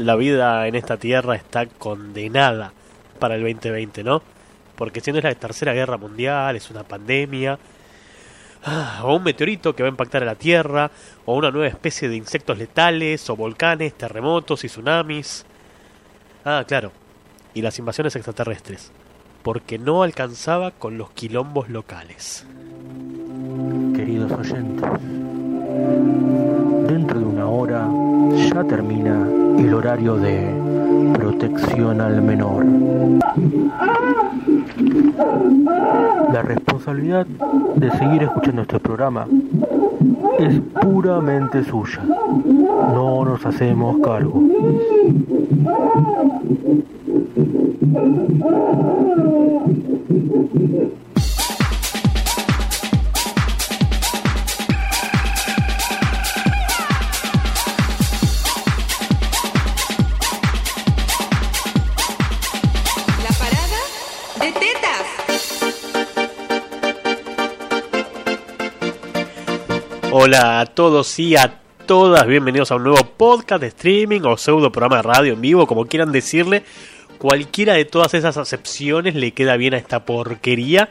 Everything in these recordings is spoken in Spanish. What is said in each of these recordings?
la vida en esta tierra está condenada para el 2020, ¿no? Porque siendo es la tercera guerra mundial, es una pandemia, ah, o un meteorito que va a impactar a la Tierra, o una nueva especie de insectos letales, o volcanes, terremotos y tsunamis. Ah, claro, y las invasiones extraterrestres, porque no alcanzaba con los quilombos locales. Queridos oyentes, dentro de una hora ya termina el horario de protección al menor. La responsabilidad de seguir escuchando este programa es puramente suya. No nos hacemos cargo. Hola a todos y a todas, bienvenidos a un nuevo podcast de streaming o pseudo programa de radio en vivo, como quieran decirle. Cualquiera de todas esas acepciones le queda bien a esta porquería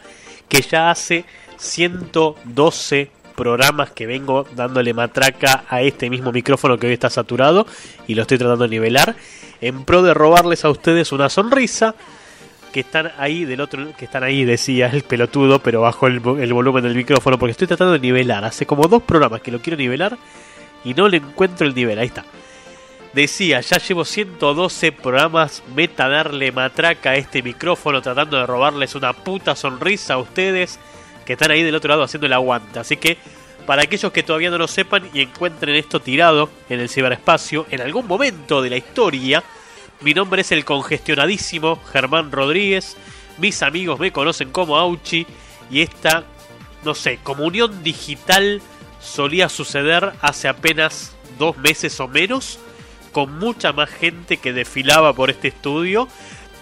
que ya hace 112 programas que vengo dándole matraca a este mismo micrófono que hoy está saturado y lo estoy tratando de nivelar en pro de robarles a ustedes una sonrisa que están ahí del otro que están ahí decía el pelotudo pero bajo el, el volumen del micrófono porque estoy tratando de nivelar. Hace como dos programas que lo quiero nivelar y no le encuentro el nivel. Ahí está. Decía ya llevo 112 programas meta darle matraca a este micrófono tratando de robarles una puta sonrisa a ustedes que están ahí del otro lado haciendo el aguante. Así que para aquellos que todavía no lo sepan y encuentren esto tirado en el ciberespacio en algún momento de la historia mi nombre es el congestionadísimo Germán Rodríguez. Mis amigos me conocen como Auchi. Y esta, no sé, comunión digital solía suceder hace apenas dos meses o menos. Con mucha más gente que desfilaba por este estudio.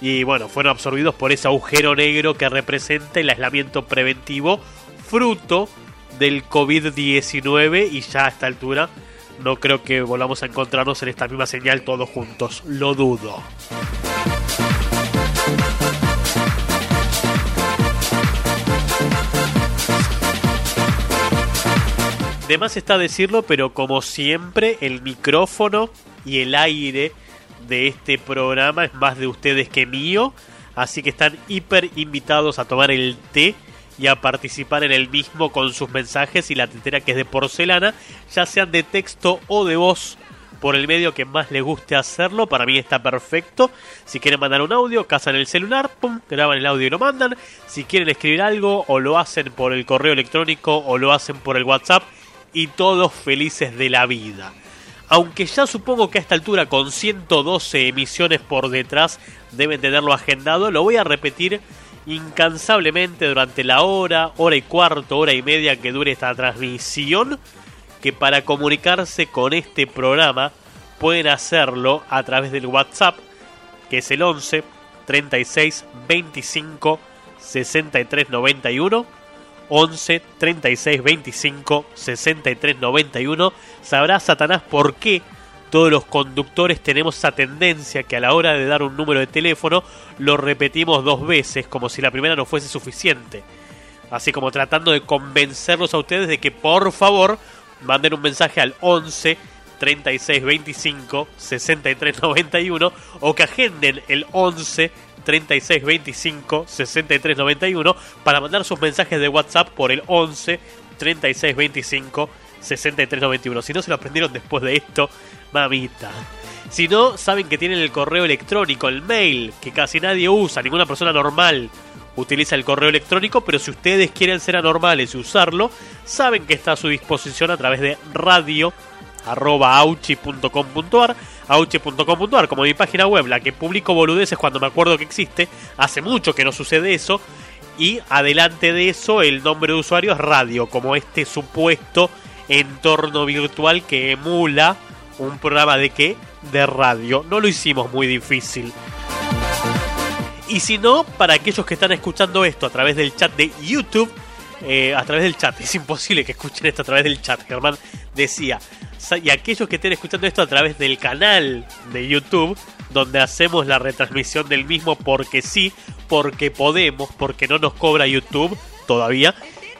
Y bueno, fueron absorbidos por ese agujero negro que representa el aislamiento preventivo. Fruto del COVID-19. Y ya a esta altura no creo que volvamos a encontrarnos en esta misma señal todos juntos. Lo dudo. De más está decirlo, pero como siempre, el micrófono y el aire de este programa es más de ustedes que mío. Así que están hiper invitados a tomar el té y a participar en el mismo con sus mensajes y la tetera que es de porcelana, ya sean de texto o de voz, por el medio que más les guste hacerlo. Para mí está perfecto. Si quieren mandar un audio, cazan el celular, pum, graban el audio y lo mandan. Si quieren escribir algo, o lo hacen por el correo electrónico o lo hacen por el WhatsApp. Y todos felices de la vida. Aunque ya supongo que a esta altura, con 112 emisiones por detrás, deben tenerlo agendado, lo voy a repetir incansablemente durante la hora, hora y cuarto, hora y media que dure esta transmisión, que para comunicarse con este programa pueden hacerlo a través del WhatsApp, que es el 11 36 25 63 91. 11 36 25 63 91. Sabrá Satanás por qué todos los conductores tenemos esa tendencia que a la hora de dar un número de teléfono lo repetimos dos veces como si la primera no fuese suficiente. Así como tratando de convencerlos a ustedes de que por favor manden un mensaje al 11 36 25 63 91 o que agenden el 11 36 25 63 91 para mandar sus mensajes de WhatsApp por el 11 36 25 63 91. Si no se lo aprendieron después de esto, mamita. Si no, saben que tienen el correo electrónico, el mail, que casi nadie usa, ninguna persona normal utiliza el correo electrónico, pero si ustedes quieren ser anormales y usarlo, saben que está a su disposición a través de radio arroba auchi.com.ar como mi página web la que publico boludeces cuando me acuerdo que existe hace mucho que no sucede eso y adelante de eso el nombre de usuario es radio como este supuesto entorno virtual que emula un programa de qué de radio no lo hicimos muy difícil y si no, para aquellos que están escuchando esto a través del chat de YouTube, eh, a través del chat, es imposible que escuchen esto a través del chat, Germán. decía, y aquellos que estén escuchando esto a través del canal de YouTube, donde hacemos la retransmisión del mismo porque sí, porque podemos, porque no nos cobra YouTube todavía,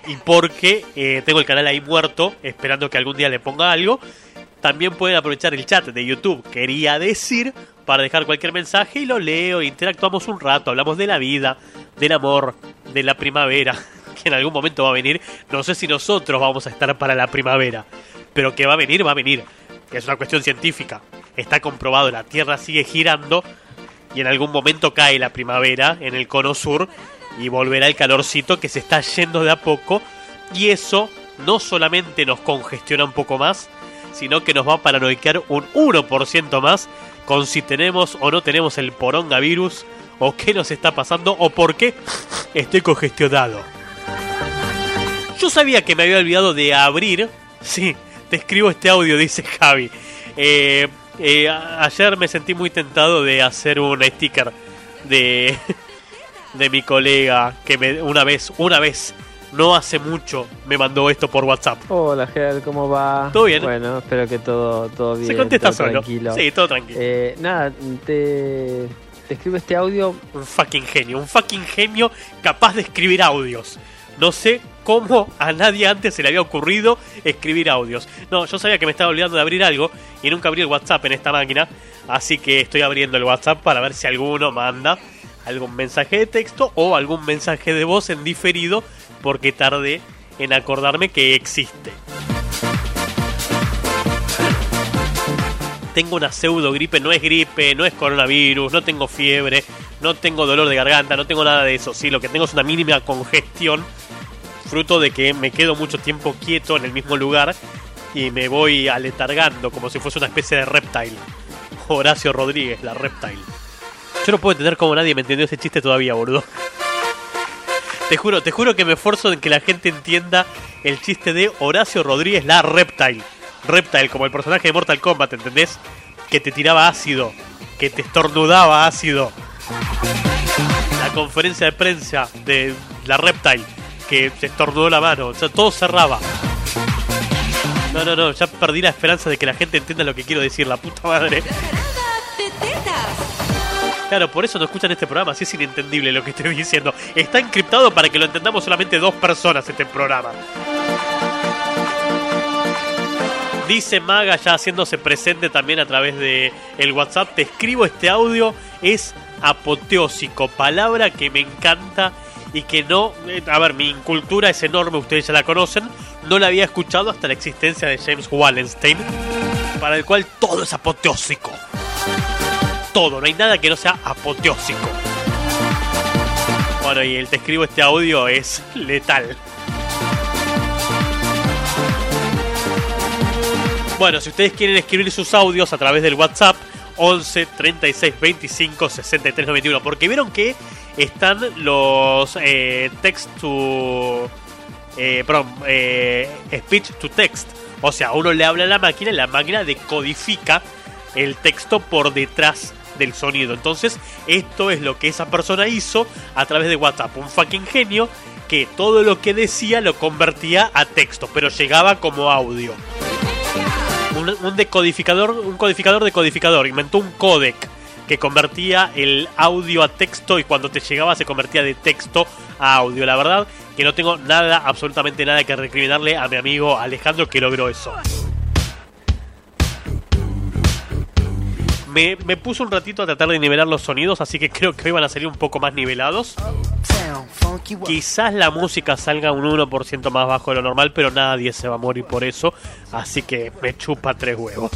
y porque eh, tengo el canal ahí muerto, esperando que algún día le ponga algo. También pueden aprovechar el chat de YouTube, quería decir, para dejar cualquier mensaje y lo leo, interactuamos un rato, hablamos de la vida, del amor, de la primavera, que en algún momento va a venir. No sé si nosotros vamos a estar para la primavera, pero que va a venir, va a venir. Es una cuestión científica. Está comprobado, la Tierra sigue girando y en algún momento cae la primavera en el cono sur y volverá el calorcito que se está yendo de a poco y eso no solamente nos congestiona un poco más, sino que nos va a paranoiquear un 1% más con si tenemos o no tenemos el porongavirus o qué nos está pasando o por qué estoy congestionado. Yo sabía que me había olvidado de abrir. Sí, te escribo este audio, dice Javi. Eh, eh, ayer me sentí muy tentado de hacer un sticker de, de mi colega que me, una vez, una vez, no hace mucho, me mandó esto por WhatsApp. Hola, Ger, ¿cómo va? ¿Todo bien? Bueno, espero que todo, todo bien. Se contesta todo solo. Tranquilo. Sí, todo tranquilo. Eh, nada, te, te escribo este audio. Un fucking genio, un fucking genio capaz de escribir audios. No sé cómo a nadie antes se le había ocurrido escribir audios. No, yo sabía que me estaba olvidando de abrir algo y nunca abrí el WhatsApp en esta máquina. Así que estoy abriendo el WhatsApp para ver si alguno manda algún mensaje de texto o algún mensaje de voz en diferido porque tardé en acordarme que existe. tengo una pseudo gripe, no es gripe, no es coronavirus, no tengo fiebre, no tengo dolor de garganta, no tengo nada de eso. Sí, lo que tengo es una mínima congestión, fruto de que me quedo mucho tiempo quieto en el mismo lugar y me voy aletargando como si fuese una especie de reptile. Horacio Rodríguez, la reptile. Yo no puedo entender cómo nadie me entendió ese chiste todavía, boludo. Te juro, te juro que me esfuerzo en que la gente entienda el chiste de Horacio Rodríguez, la reptile. Reptile, como el personaje de Mortal Kombat, ¿entendés? Que te tiraba ácido, que te estornudaba ácido. La conferencia de prensa de la Reptile, que se estornudó la mano, o sea, todo cerraba. No, no, no, ya perdí la esperanza de que la gente entienda lo que quiero decir, la puta madre. De tetas. Claro, por eso no escuchan este programa, así es inentendible lo que estoy diciendo. Está encriptado para que lo entendamos solamente dos personas este programa. Dice Maga ya haciéndose presente también a través de el WhatsApp. Te escribo este audio, es apoteósico, palabra que me encanta y que no, eh, a ver, mi incultura es enorme, ustedes ya la conocen, no la había escuchado hasta la existencia de James Wallenstein, para el cual todo es apoteósico. Todo, no hay nada que no sea apoteósico. Bueno, y el te escribo este audio es letal. Bueno, si ustedes quieren escribir sus audios a través del WhatsApp 11 36 25 63 91, porque vieron que están los eh, text to eh, perdón, eh, speech to text, o sea, uno le habla a la máquina y la máquina decodifica el texto por detrás del sonido. Entonces, esto es lo que esa persona hizo a través de WhatsApp, un fucking genio que todo lo que decía lo convertía a texto, pero llegaba como audio un, un decodificador, un codificador de codificador, inventó un codec que convertía el audio a texto y cuando te llegaba se convertía de texto a audio. La verdad que no tengo nada, absolutamente nada que recriminarle a mi amigo Alejandro que logró eso. Me, me puse un ratito a tratar de nivelar los sonidos, así que creo que hoy van a salir un poco más nivelados. Quizás la música salga un 1% más bajo de lo normal, pero nadie se va a morir por eso, así que me chupa tres huevos.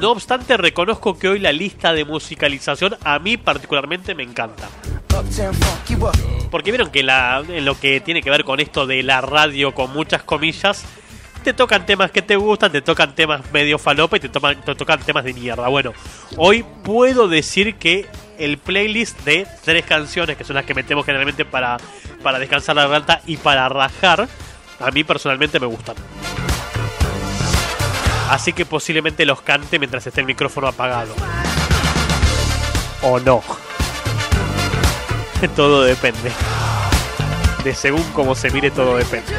No obstante, reconozco que hoy la lista de musicalización a mí particularmente me encanta. Porque vieron que la, en lo que tiene que ver con esto de la radio con muchas comillas, te tocan temas que te gustan, te tocan temas medio falopa y te, toman- te tocan temas de mierda. Bueno, hoy puedo decir que el playlist de tres canciones, que son las que metemos generalmente para, para descansar la garganta y para rajar, a mí personalmente me gustan. Así que posiblemente los cante mientras esté el micrófono apagado. O no. Todo depende. De según cómo se mire, todo depende.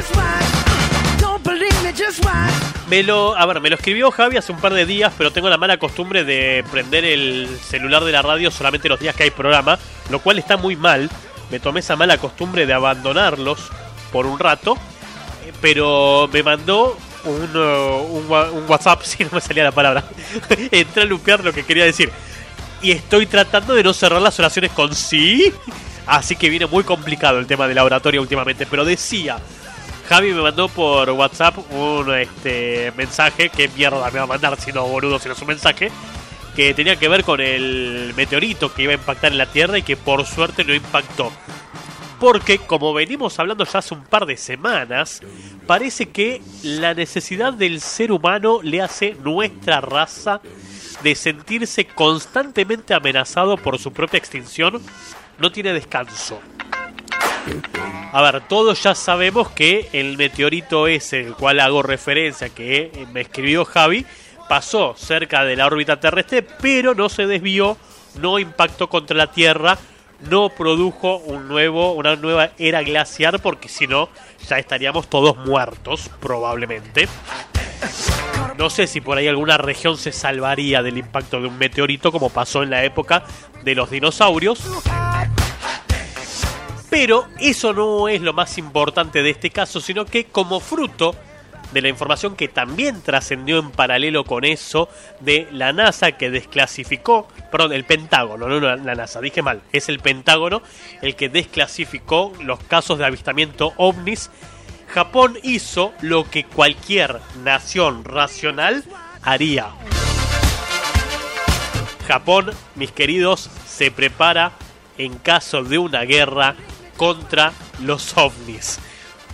Me lo, a ver, me lo escribió Javi hace un par de días, pero tengo la mala costumbre de prender el celular de la radio solamente los días que hay programa, lo cual está muy mal. Me tomé esa mala costumbre de abandonarlos por un rato, pero me mandó un, uh, WhatsApp, si no me salía la palabra. Entré a lupear lo que quería decir. Y estoy tratando de no cerrar las oraciones con sí. Así que viene muy complicado el tema de la oratoria últimamente. Pero decía, Javi me mandó por WhatsApp un este, mensaje. ¿Qué mierda me va a mandar si no, boludo, si no es un mensaje? Que tenía que ver con el meteorito que iba a impactar en la Tierra y que por suerte no impactó. Porque, como venimos hablando ya hace un par de semanas, parece que la necesidad del ser humano le hace nuestra raza de sentirse constantemente amenazado por su propia extinción no tiene descanso. A ver, todos ya sabemos que el meteorito ese, el cual hago referencia, que eh, me escribió Javi, pasó cerca de la órbita terrestre, pero no se desvió, no impactó contra la Tierra, no produjo un nuevo, una nueva era glaciar, porque si no, ya estaríamos todos muertos, probablemente. No sé si por ahí alguna región se salvaría del impacto de un meteorito, como pasó en la época de los dinosaurios. Pero eso no es lo más importante de este caso, sino que como fruto de la información que también trascendió en paralelo con eso de la NASA que desclasificó, perdón, el Pentágono, no la la NASA, dije mal, es el Pentágono el que desclasificó los casos de avistamiento ovnis. Japón hizo lo que cualquier nación racional haría. Japón, mis queridos, se prepara en caso de una guerra contra los ovnis.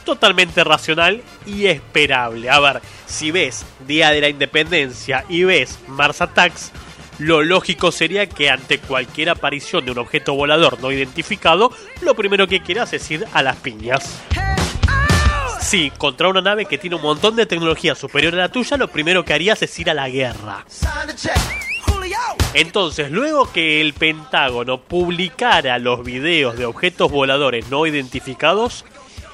Totalmente racional y esperable. A ver, si ves Día de la Independencia y ves Mars Attacks, lo lógico sería que ante cualquier aparición de un objeto volador no identificado, lo primero que quieras es ir a las piñas. Sí, contra una nave que tiene un montón de tecnología superior a la tuya, lo primero que harías es ir a la guerra. Entonces, luego que el Pentágono publicara los videos de objetos voladores no identificados,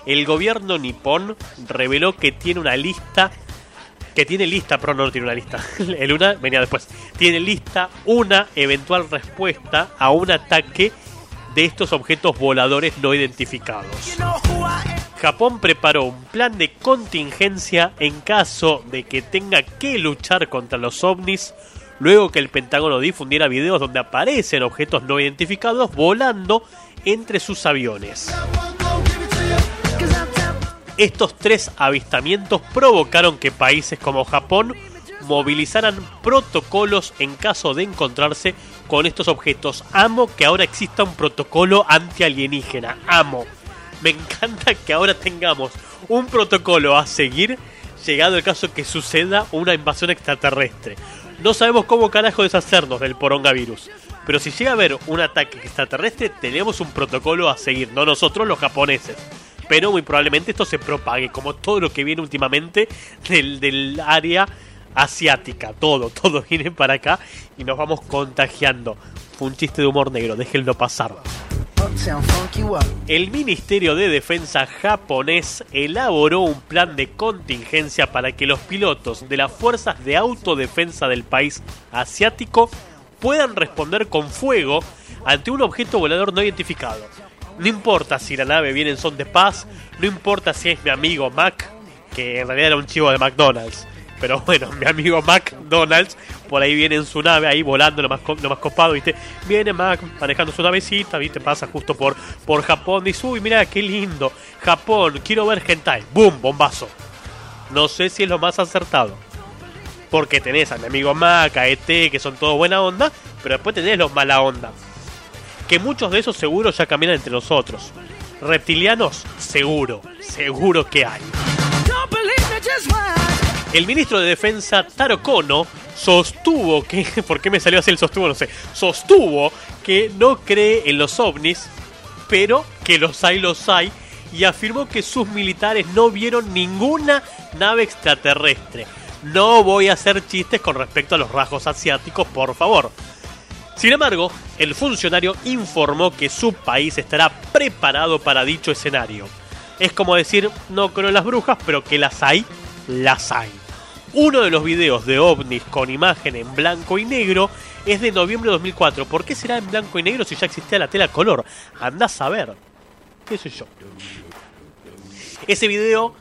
el gobierno nipón reveló que tiene una lista. Que tiene lista, pero no tiene una lista. El una venía después. Tiene lista una eventual respuesta a un ataque de estos objetos voladores no identificados. Japón preparó un plan de contingencia en caso de que tenga que luchar contra los ovnis luego que el Pentágono difundiera videos donde aparecen objetos no identificados volando entre sus aviones. Estos tres avistamientos provocaron que países como Japón movilizaran protocolos en caso de encontrarse con estos objetos. Amo que ahora exista un protocolo anti-alienígena. Amo. Me encanta que ahora tengamos un protocolo a seguir llegado el caso que suceda una invasión extraterrestre. No sabemos cómo carajo deshacernos del porongavirus. Pero si llega a haber un ataque extraterrestre, tenemos un protocolo a seguir, no nosotros los japoneses. Pero muy probablemente esto se propague, como todo lo que viene últimamente del, área asiática. Todo, todo viene para acá y nos vamos contagiando. Fue un chiste de humor negro, déjenlo pasar. El Ministerio de Defensa japonés elaboró un plan de contingencia para que los pilotos de las fuerzas de autodefensa del país asiático puedan responder con fuego ante un objeto volador no identificado. No importa si la nave viene en son de paz, no importa si es mi amigo Mac, que en realidad era un chivo de McDonald's. Pero bueno, mi amigo McDonald's por ahí viene en su nave, ahí volando lo más, lo más copado, ¿viste? Viene Mac manejando su navecita, ¿viste? Pasa justo por, por Japón, dice, uy, mira qué lindo, Japón, quiero ver hentai, ¡boom! Bombazo. No sé si es lo más acertado. Porque tenés a mi amigo Mac, a ET, que son todos buena onda, pero después tenés los mala onda. Que muchos de esos seguros ya caminan entre nosotros. Reptilianos, seguro, seguro que hay. El ministro de Defensa Taro Kono sostuvo que, ¿por qué me salió así el sostuvo? No sé, sostuvo que no cree en los ovnis, pero que los hay, los hay, y afirmó que sus militares no vieron ninguna nave extraterrestre. No voy a hacer chistes con respecto a los rasgos asiáticos, por favor. Sin embargo, el funcionario informó que su país estará preparado para dicho escenario. Es como decir, no creo en las brujas, pero que las hay, las hay. Uno de los videos de ovnis con imagen en blanco y negro es de noviembre de 2004. ¿Por qué será en blanco y negro si ya existía la tela color? Andás a ver. ¿Qué sé yo? Ese video...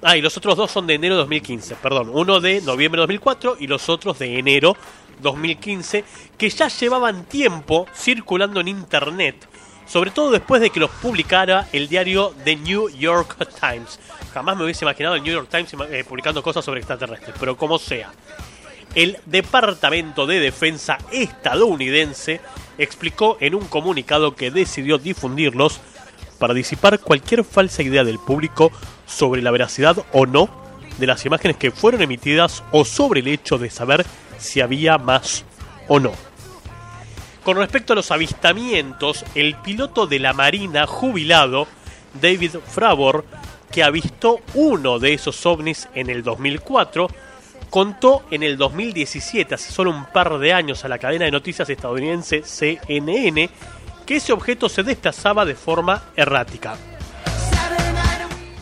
Ah, y los otros dos son de enero de 2015, perdón. Uno de noviembre de 2004 y los otros de enero 2015, que ya llevaban tiempo circulando en internet, sobre todo después de que los publicara el diario The New York Times. Jamás me hubiese imaginado el New York Times eh, publicando cosas sobre extraterrestres, pero como sea. El Departamento de Defensa estadounidense explicó en un comunicado que decidió difundirlos para disipar cualquier falsa idea del público sobre la veracidad o no de las imágenes que fueron emitidas o sobre el hecho de saber si había más o no. Con respecto a los avistamientos, el piloto de la Marina jubilado, David Fravor, que avistó uno de esos ovnis en el 2004, contó en el 2017, hace solo un par de años, a la cadena de noticias estadounidense CNN, que ese objeto se desplazaba de forma errática.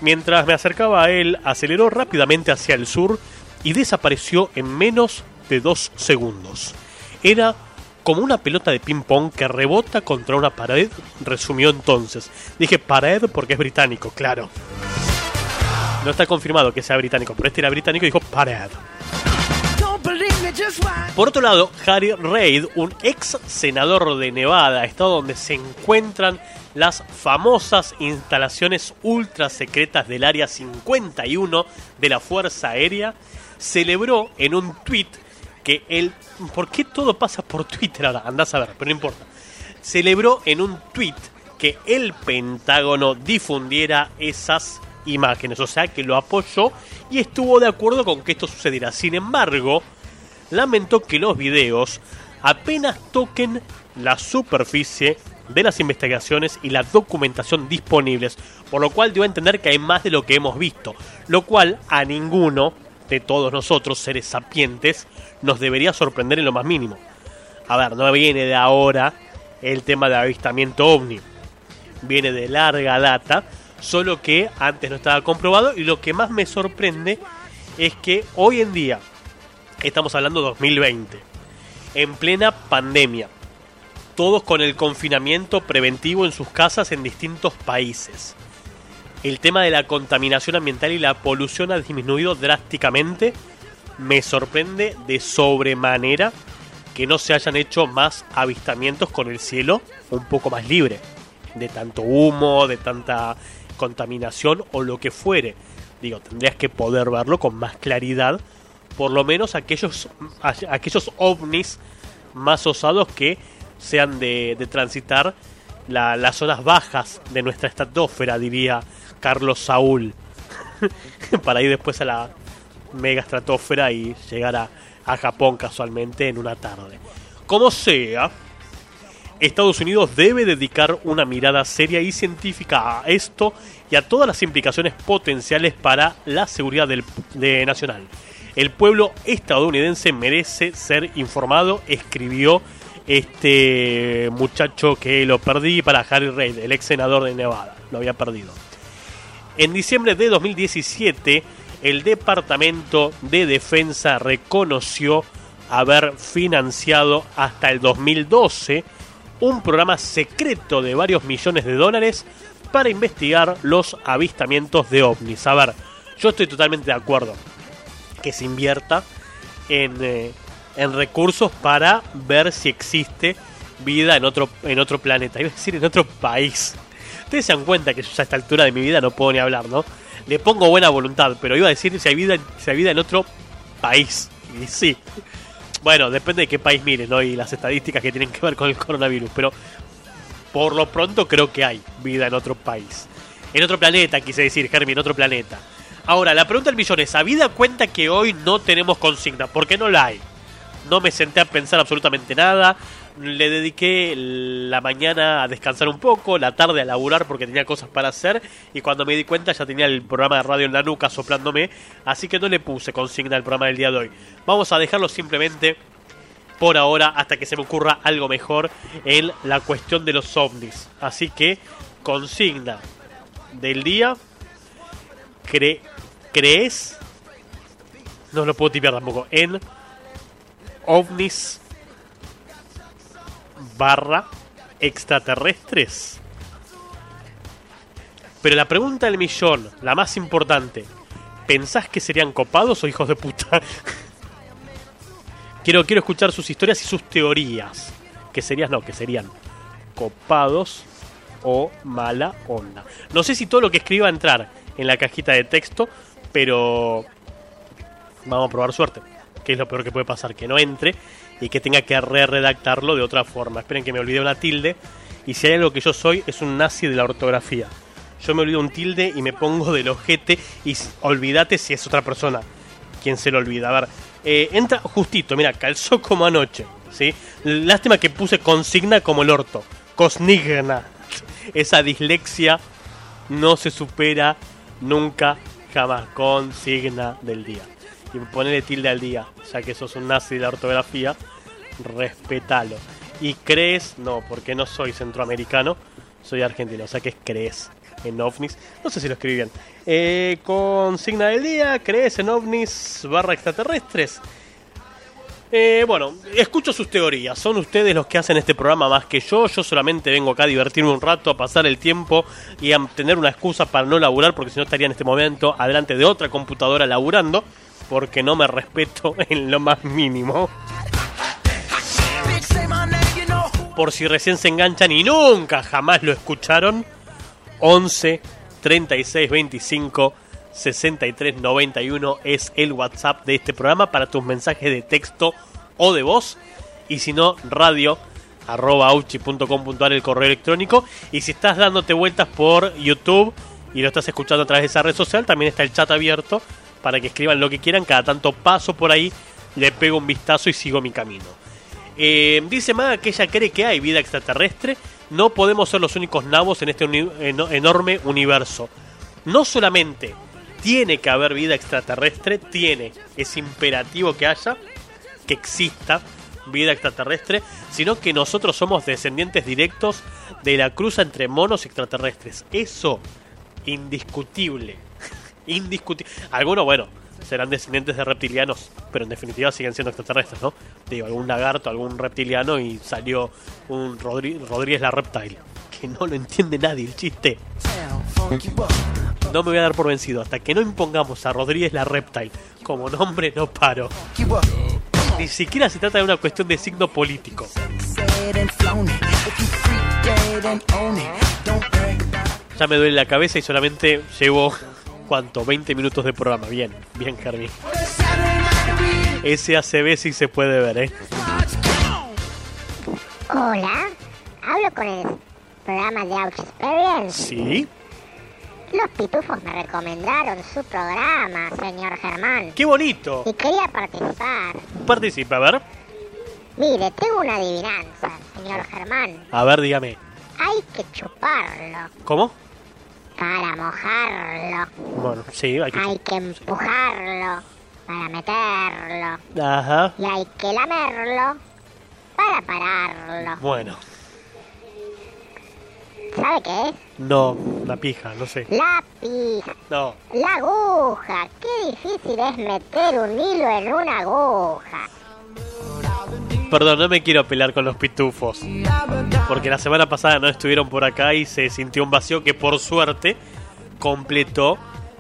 Mientras me acercaba a él, aceleró rápidamente hacia el sur y desapareció en menos de dos segundos. Era como una pelota de ping-pong que rebota contra una pared, resumió entonces. Dije pared porque es británico, claro. No está confirmado que sea británico, pero este era británico y dijo pared. Por otro lado, Harry Reid, un ex senador de Nevada, estado donde se encuentran las famosas instalaciones ultra secretas del Área 51 de la Fuerza Aérea, celebró en un tweet que el... ¿Por qué todo pasa por Twitter ahora? Andás a ver, pero no importa. Celebró en un tweet que el Pentágono difundiera esas imágenes, o sea que lo apoyó y estuvo de acuerdo con que esto sucediera. Sin embargo, lamentó que los videos apenas toquen la superficie de las investigaciones y la documentación disponibles, por lo cual dio a entender que hay más de lo que hemos visto, lo cual a ninguno de todos nosotros, seres sapientes, nos debería sorprender en lo más mínimo. A ver, no viene de ahora el tema de avistamiento ovni, viene de larga data, solo que antes no estaba comprobado y lo que más me sorprende es que hoy en día, estamos hablando 2020, en plena pandemia, todos con el confinamiento preventivo en sus casas en distintos países el tema de la contaminación ambiental y la polución ha disminuido drásticamente. Me sorprende de sobremanera que no se hayan hecho más avistamientos con el cielo un poco más libre. De tanto humo, de tanta contaminación o lo que fuere. Digo, tendrías que poder verlo con más claridad. Por lo menos aquellos, aquellos ovnis más osados que sean de, transitar las zonas bajas de nuestra estratosfera, diría Carlos Saúl para ir después a la mega estratosfera y llegar a, Japón casualmente en una tarde. Como sea, Estados Unidos debe dedicar una mirada seria y científica a esto y a todas las implicaciones potenciales para la seguridad del, de nacional. El pueblo estadounidense merece ser informado, escribió este muchacho que lo perdí para Harry Reid, el ex senador de Nevada. Lo había perdido. En diciembre de 2017, el Departamento de Defensa reconoció haber financiado hasta el 2012 un programa secreto de varios millones de dólares para investigar los avistamientos de ovnis. A ver, yo estoy totalmente de acuerdo que se invierta en, eh, en recursos para ver si existe vida en otro, en otro planeta, iba a decir en otro país. Ustedes se dan cuenta que yo a esta altura de mi vida no puedo ni hablar, ¿no? Le pongo buena voluntad, pero iba a decir si hay vida, si hay vida en otro país. Y sí. Bueno, depende de qué país mires, ¿no? Y las estadísticas que tienen que ver con el coronavirus. Pero por lo pronto creo que hay vida en otro país. En otro planeta, quise decir, Germi, en otro planeta. Ahora, la pregunta del millón es, ¿a vida cuenta que hoy no tenemos consigna? ¿Por qué no la hay? No me senté a pensar absolutamente nada le dediqué la mañana a descansar un poco, la tarde a laburar porque tenía cosas para hacer y cuando me di cuenta ya tenía el programa de radio en la nuca soplándome, así que no le puse consigna al programa del día de hoy. Vamos a dejarlo simplemente por ahora hasta que se me ocurra algo mejor en la cuestión de los ovnis. Así que consigna del día, ¿crees no lo puedo tipear tampoco. En ovnis barra extraterrestres. Pero la pregunta del millón, la más importante, ¿pensás que serían copados o hijos de puta? quiero, quiero escuchar sus historias y sus teorías. Que serían, no, que serían copados o mala onda. No sé si todo lo que escriba va a entrar en la cajita de texto, pero vamos a probar suerte. Que es lo peor que puede pasar, que no entre y que tenga que re-redactarlo de otra forma. Esperen que me olvide una tilde. Y si hay algo que yo soy, es un nazi de la ortografía. Yo me olvido un tilde y me pongo del ojete y olvídate si es otra persona quien se lo olvida. A ver, eh, entra justito, mira, calzó como anoche. ¿sí? Lástima que puse consigna como el orto. Cosnigna. Esa dislexia no se supera nunca, jamás. Consigna del día. Y ponele tilde al día, ya que sos un nazi de la ortografía, respetalo. Y crees, no, porque no soy centroamericano, soy argentino, o sea que es crees en ovnis. No sé si lo escribí bien. Eh, consigna del día, crees en ovnis barra extraterrestres. Eh, bueno, escucho sus teorías. Son ustedes los que hacen este programa más que yo. Yo solamente vengo acá a divertirme un rato, a pasar el tiempo y a tener una excusa para no laburar, porque si no estaría en este momento adelante de otra computadora laburando, porque no me respeto en lo más mínimo. Por si recién se enganchan y nunca jamás lo escucharon, 11 36 25 63 91 es el WhatsApp de este programa para tus mensajes de texto o de voz. Y si no, radio arroba el correo electrónico. Y si estás dándote vueltas por YouTube y lo estás escuchando a través de esa red social, también está el chat abierto para que escriban lo que quieran. Cada tanto paso por ahí, le pego un vistazo y sigo mi camino. Eh, dice Maga que ella cree que hay vida extraterrestre. No podemos ser los únicos nabos en este enorme universo. No solamente tiene que haber vida extraterrestre, tiene, es imperativo que haya, que exista vida extraterrestre, sino que nosotros somos descendientes directos de la cruza entre monos extraterrestres. Eso, indiscutible. indiscutible. Algunos, bueno, serán descendientes de reptilianos, pero en definitiva siguen siendo extraterrestres, ¿no? Digo, algún lagarto, algún reptiliano y salió un Rodríguez la Reptile. Que no lo entiende nadie el chiste no me voy a dar por vencido. Hasta que no impongamos a Rodríguez la Reptile como nombre, no paro. Ni siquiera se trata de una cuestión de signo político. Ya me duele la cabeza y solamente llevo, ¿cuánto? 20 minutos de programa. Bien, bien, Carmen. Ese ACB sí se puede ver, ¿eh? Hola, hablo con el programa de Ouch Experience. Sí. Los pitufos me recomendaron su programa, señor Germán. ¡Qué bonito! Y quería participar. Participa, a ver. Mire, tengo una adivinanza, señor Germán. A ver, dígame. Hay que chuparlo. ¿Cómo? Para mojarlo. Bueno, sí, hay que... Hay que empujarlo para meterlo. Ajá. Y hay que lamerlo para pararlo. Bueno. ¿Sabe qué es? No, la pija, no sé. La pija. No. La aguja. Qué difícil es meter un hilo en una aguja. Perdón, no me quiero pelear con los pitufos. Porque la semana pasada no estuvieron por acá y se sintió un vacío que por suerte completó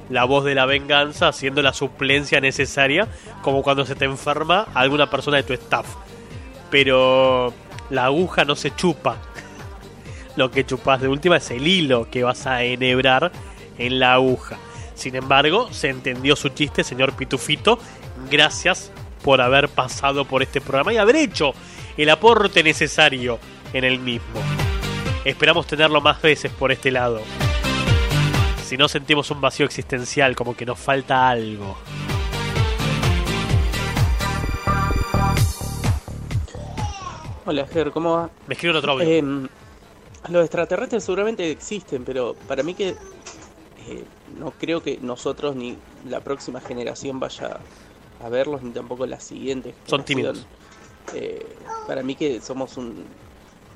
la voz de la venganza haciendo la suplencia necesaria como cuando se te enferma alguna persona de tu staff. Pero la aguja no se chupa, lo que chupas de última es el hilo que vas a enhebrar en la aguja. Sin embargo, se entendió su chiste, señor Pitufito. Gracias por haber pasado por este programa y haber hecho el aporte necesario en el mismo. Esperamos tenerlo más veces por este lado. Si no sentimos un vacío existencial, como que nos falta algo. Hola, Ger, ¿cómo va? Me escribe otro audio. Em, los extraterrestres seguramente existen, pero para mí que eh, no creo que nosotros ni la próxima generación vaya a verlos, ni tampoco la siguiente. Son tímidos. Eh, para mí que somos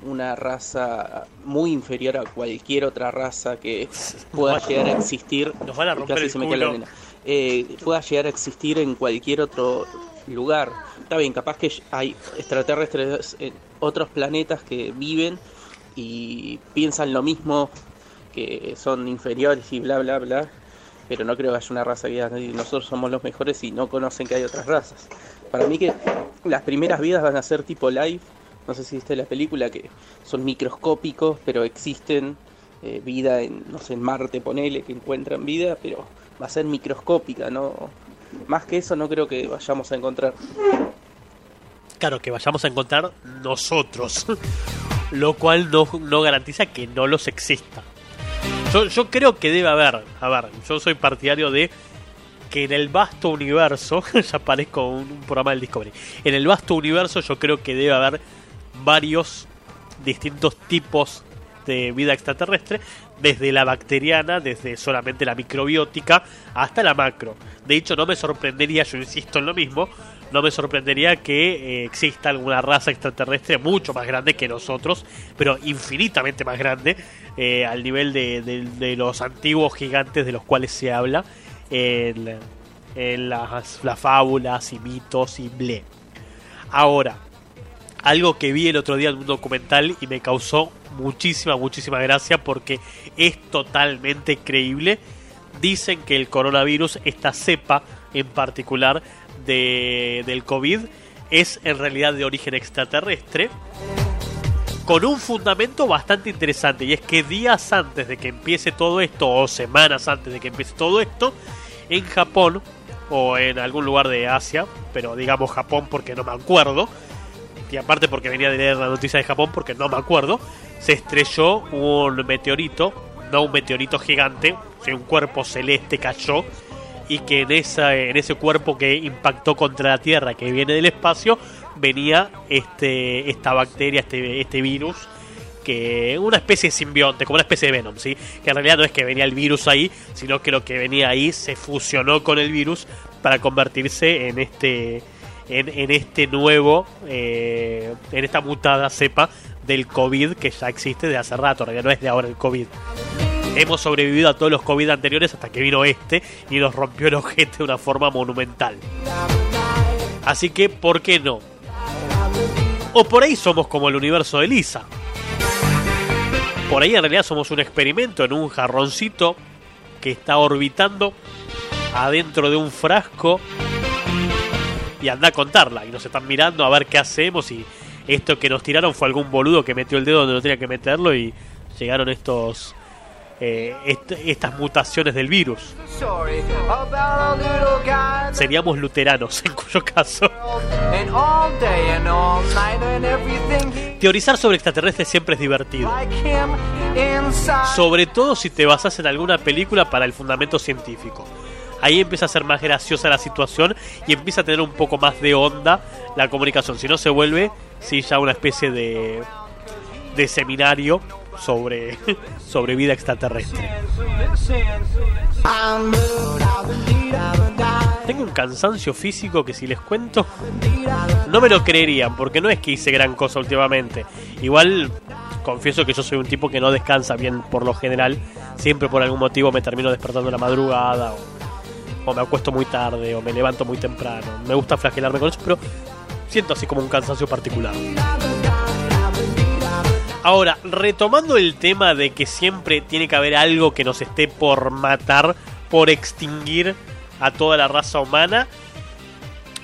una raza muy inferior a cualquier otra raza que pueda llegar a existir. Nos van a romper el culo. eh, pueda llegar a existir en cualquier otro lugar. Está bien, capaz que hay extraterrestres en otros planetas que viven y piensan lo mismo, que son inferiores y bla, bla, bla. Pero no creo que haya una raza que nosotros somos los mejores y no conocen que hay otras razas. Para mí que las primeras vidas van a ser tipo live. No sé si viste la película que son microscópicos, pero existen eh, vida en, no sé, en Marte, ponele, que encuentran vida, pero va a ser microscópica, ¿no? Más que eso no creo que vayamos a encontrar. Claro, que vayamos a encontrar nosotros. Lo cual no, no garantiza que no los exista. Yo, yo creo que debe haber, a ver, yo soy partidario de que en el vasto universo, ya parezco un, un programa del Discovery, en el vasto universo yo creo que debe haber varios distintos tipos de vida extraterrestre, desde la bacteriana, desde solamente la microbiótica, hasta la macro. De hecho, no me sorprendería, yo insisto en lo mismo, no me sorprendería que eh, exista alguna raza extraterrestre mucho más grande que nosotros, pero infinitamente más grande, eh, al nivel de, los antiguos gigantes de los cuales se habla en, en las, las fábulas y mitos y ble. Ahora, algo que vi el otro día en un documental y me causó muchísima, muchísima gracia porque es totalmente creíble. Dicen que el coronavirus, esta cepa en particular de, del COVID, es en realidad de origen extraterrestre. Con un fundamento bastante interesante y es que días antes de que empiece todo esto, o semanas antes de que empiece todo esto, en Japón, o en algún lugar de Asia, pero digamos Japón porque no me acuerdo, y aparte porque venía de leer la noticia de Japón porque no me acuerdo, se estrelló un meteorito, no un meteorito gigante, sino un cuerpo celeste cayó y que en, esa, en ese cuerpo que impactó contra la Tierra, que viene del espacio, venía este, esta bacteria, este, este virus, que una especie de simbionte, como una especie de Venom, ¿sí? Que en realidad no es que venía el virus ahí, sino que lo que venía ahí se fusionó con el virus para convertirse en este en, en este nuevo, eh, en esta mutada cepa del COVID que ya existe de hace rato, en realidad no es de ahora el COVID. Hemos sobrevivido a todos los COVID anteriores hasta que vino este y nos rompió el ojete de una forma monumental. Así que, ¿por qué no? O por ahí somos como el universo de Lisa. Por ahí en realidad somos un experimento en un jarroncito que está orbitando adentro de un frasco y anda a contarla. Y nos están mirando a ver qué hacemos. Y esto que nos tiraron fue algún boludo que metió el dedo donde no tenía que meterlo. Y llegaron estos. Eh, est- estas mutaciones del virus. Seríamos luteranos, en cuyo caso. Teorizar sobre extraterrestres siempre es divertido. Sobre todo si te basas en alguna película para el fundamento científico. Ahí empieza a ser más graciosa la situación y empieza a tener un poco más de onda la comunicación. Si no se vuelve, sí, ya una especie de, de seminario sobre, sobre vida extraterrestre. Tengo un cansancio físico que si les cuento no me lo creerían porque no es que hice gran cosa últimamente. Igual confieso que yo soy un tipo que no descansa bien por lo general. Siempre por algún motivo me termino despertando la madrugada o me acuesto muy tarde o me levanto muy temprano. Me gusta flagelarme con eso, pero siento así como un cansancio particular. Ahora, retomando el tema de que siempre tiene que haber algo que nos esté por matar, por extinguir a toda la raza humana,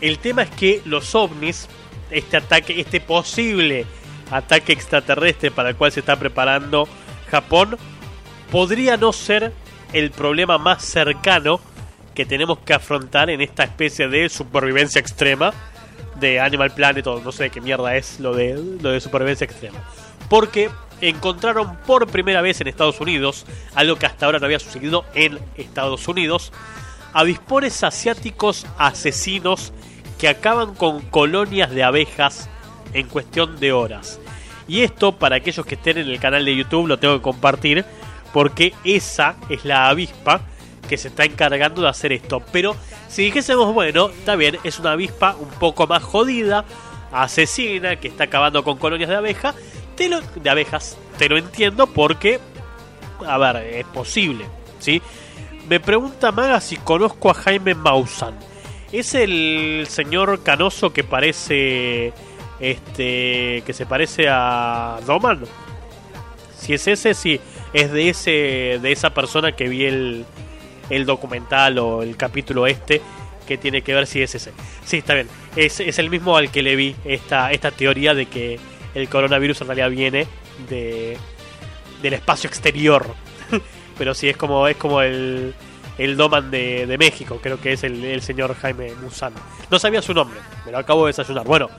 el tema es que los ovnis, este ataque, este posible ataque extraterrestre para el cual se está preparando Japón, podría no ser el problema más cercano que tenemos que afrontar en esta especie de supervivencia extrema de Animal Planet o no sé qué mierda es lo de, lo de supervivencia extrema. Porque encontraron por primera vez en Estados Unidos, algo que hasta ahora no había sucedido en Estados Unidos, avispones asiáticos asesinos que acaban con colonias de abejas en cuestión de horas. Y esto, para aquellos que estén en el canal de YouTube, lo tengo que compartir, porque esa es la avispa que se está encargando de hacer esto. Pero si dijésemos, bueno, está bien, es una avispa un poco más jodida, asesina, que está acabando con colonias de abeja, de abejas, te lo entiendo porque, a ver, es posible, ¿sí? Me pregunta Maga si conozco a Jaime Maussan. ¿Es el señor canoso que parece. Este. que se parece a Doman? Si es ese, sí. Es de ese. de esa persona que vi el. el documental o el capítulo este. Que tiene que ver si es ese. Sí, está bien. Es, es el mismo al que le vi esta, esta teoría de que el coronavirus en realidad viene de. del espacio exterior. Pero sí, es como. es como el el Doman de, de México, creo que es el, señor Jaime Musano. No sabía su nombre, me lo acabo de desayunar. Bueno,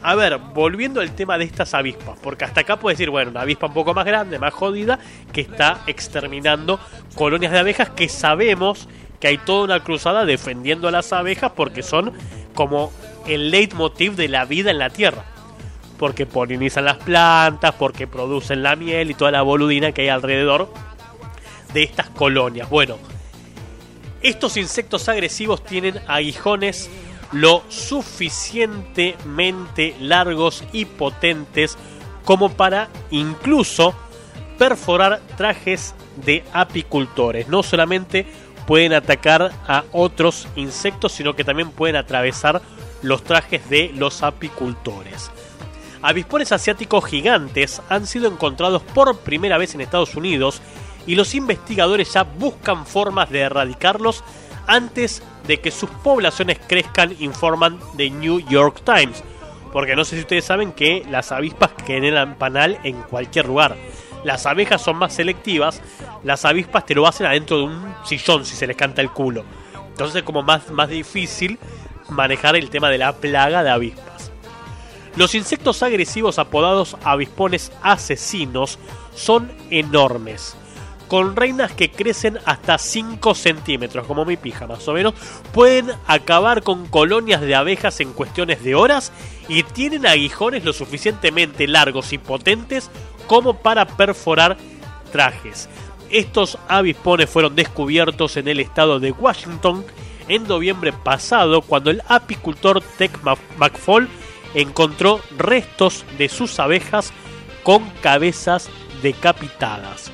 a ver, volviendo al tema de estas avispas, porque hasta acá puedes decir, bueno, una avispa un poco más grande, más jodida, que está exterminando colonias de abejas que sabemos que hay toda una cruzada defendiendo a las abejas porque son como el leitmotiv de la vida en la Tierra. Porque polinizan las plantas, porque producen la miel y toda la boludina que hay alrededor de estas colonias. Bueno, estos insectos agresivos tienen aguijones lo suficientemente largos y potentes como para incluso perforar trajes de apicultores. No solamente pueden atacar a otros insectos, sino que también pueden atravesar los trajes de los apicultores. Avispones asiáticos gigantes han sido encontrados por primera vez en Estados Unidos y los investigadores ya buscan formas de erradicarlos antes de que sus poblaciones crezcan, informan de New York Times. Porque no sé si ustedes saben que las avispas generan panal en cualquier lugar. Las abejas son más selectivas, las avispas te lo hacen adentro de un sillón si se les canta el culo. Entonces es como más, más difícil manejar el tema de la plaga de avispas. Los insectos agresivos apodados avispones asesinos son enormes con reinas que crecen hasta 5 centímetros, como mi pija más o menos, pueden acabar con colonias de abejas en cuestiones de horas y tienen aguijones lo suficientemente largos y potentes como para perforar trajes. Estos avispones fueron descubiertos en el estado de Washington en noviembre pasado cuando el apicultor Tech McFall encontró restos de sus abejas con cabezas decapitadas.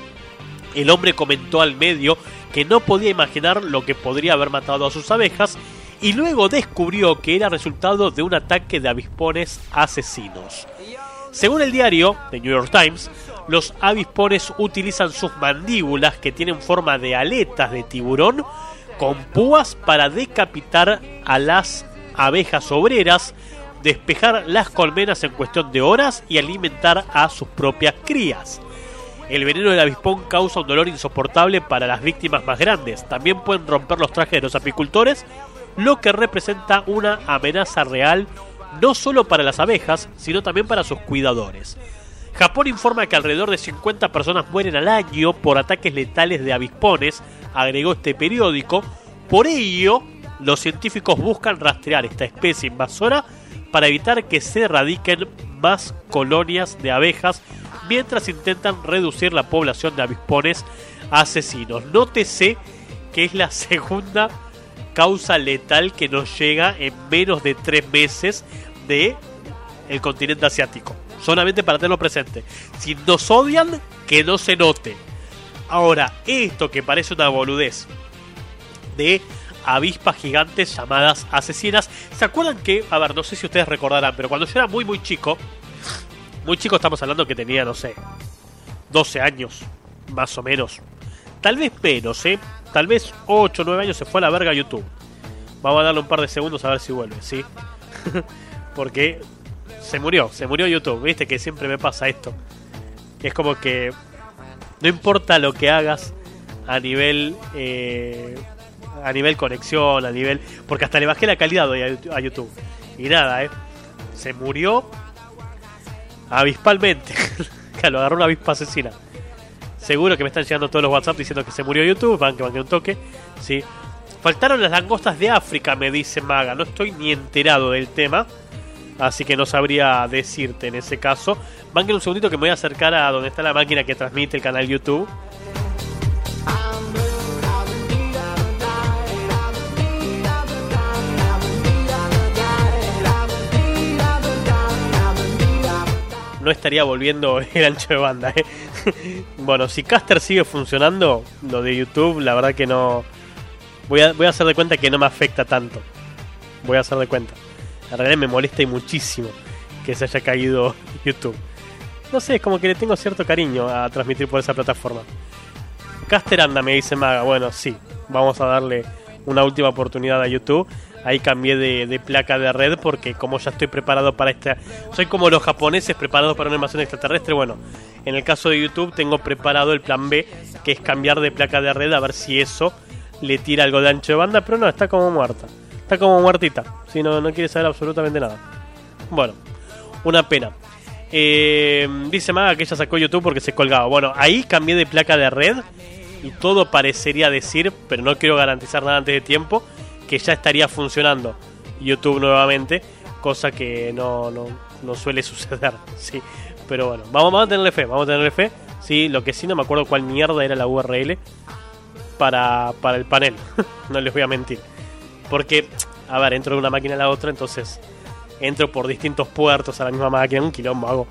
El hombre comentó al medio que no podía imaginar lo que podría haber matado a sus abejas y luego descubrió que era resultado de un ataque de avispones asesinos. Según el diario The New York Times, los avispones utilizan sus mandíbulas que tienen forma de aletas de tiburón con púas para decapitar a las abejas obreras, despejar las colmenas en cuestión de horas y alimentar a sus propias crías. El veneno del avispón causa un dolor insoportable para las víctimas más grandes. También pueden romper los trajes de los apicultores, lo que representa una amenaza real no solo para las abejas, sino también para sus cuidadores. Japón informa que alrededor de 50 personas mueren al año por ataques letales de avispones, agregó este periódico. Por ello, los científicos buscan rastrear esta especie invasora para evitar que se erradiquen más colonias de abejas mientras intentan reducir la población de avispones asesinos. Nótese que es la segunda causa letal que nos llega en menos de tres meses de el continente asiático. Solamente para tenerlo presente. Si nos odian, que no se note. Ahora, esto que parece una boludez de avispas gigantes llamadas asesinas. ¿Se acuerdan que, a ver, no sé si ustedes recordarán, pero cuando yo era muy muy chico, muy chico estamos hablando que tenía, no sé, 12 años, más o menos. Tal vez menos, ¿eh? Tal vez 8 o 9 años se fue a la verga YouTube. Vamos a darle un par de segundos a ver si vuelve, ¿sí? Porque se murió, se murió YouTube, viste que siempre me pasa esto. Es como que no importa lo que hagas a nivel eh, a nivel conexión, a nivel porque hasta le bajé la calidad hoy a YouTube y nada, eh. Se murió avispalmente. lo agarró una avispa asesina. Seguro que me están llegando todos los WhatsApp diciendo que se murió YouTube, van que van que un toque. Sí. Faltaron las langostas de África, me dice Maga. No estoy ni enterado del tema. Así que no sabría decirte en ese caso. Van un segundito que me voy a acercar a donde está la máquina que transmite el canal YouTube. No estaría volviendo el ancho de banda. ¿eh? bueno, si Caster sigue funcionando, lo de YouTube, la verdad que no, Voy a, voy a hacer de cuenta que no me afecta tanto. Voy a hacer de cuenta. En realidad me molesta y muchísimo que se haya caído YouTube. No sé, es como que le tengo cierto cariño a transmitir por esa plataforma. Caster anda, me dice Maga. Bueno, sí, vamos a darle una última oportunidad a YouTube. Ahí cambié de, placa de red porque como ya estoy preparado para esta... Soy como los japoneses preparados para una invasión extraterrestre. Bueno, en el caso de YouTube tengo preparado el plan B, que es cambiar de placa de red a ver si eso le tira algo de ancho de banda. Pero no, está como muerta. Está como muertita. Si no, no quiere saber absolutamente nada. Bueno, una pena. Eh, dice Maga que ella sacó YouTube porque se colgaba. Bueno, ahí cambié de placa de red y todo parecería decir, pero no quiero garantizar nada antes de tiempo, que ya estaría funcionando YouTube nuevamente, cosa que no, no, no suele suceder. Sí, pero bueno, vamos, vamos a tenerle fe, vamos a tenerle fe. Sí, lo que sí no me acuerdo cuál mierda era la URL para, para el panel, no les voy a mentir. Porque, a ver, entro de una máquina a la otra, entonces entro por distintos puertos a la misma máquina, un quilombo hago.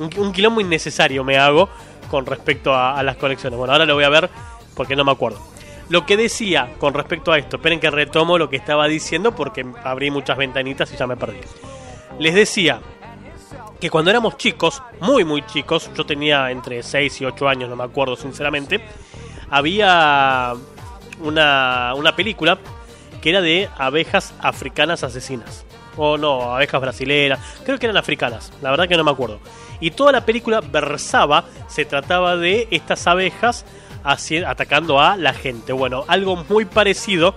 Un, quilombo innecesario me hago con respecto a, a las conexiones. Bueno, ahora lo voy a ver porque no me acuerdo. Lo que decía con respecto a esto, esperen que retomo lo que estaba diciendo porque abrí muchas ventanitas y ya me perdí. Les decía que cuando éramos chicos, muy muy chicos, yo tenía entre 6 y 8 años, no me acuerdo sinceramente, había una, una película que era de abejas africanas asesinas. O no, abejas brasileras, creo que eran africanas, la verdad que no me acuerdo. Y toda la película versaba, se trataba de estas abejas atacando a la gente. Bueno, algo muy parecido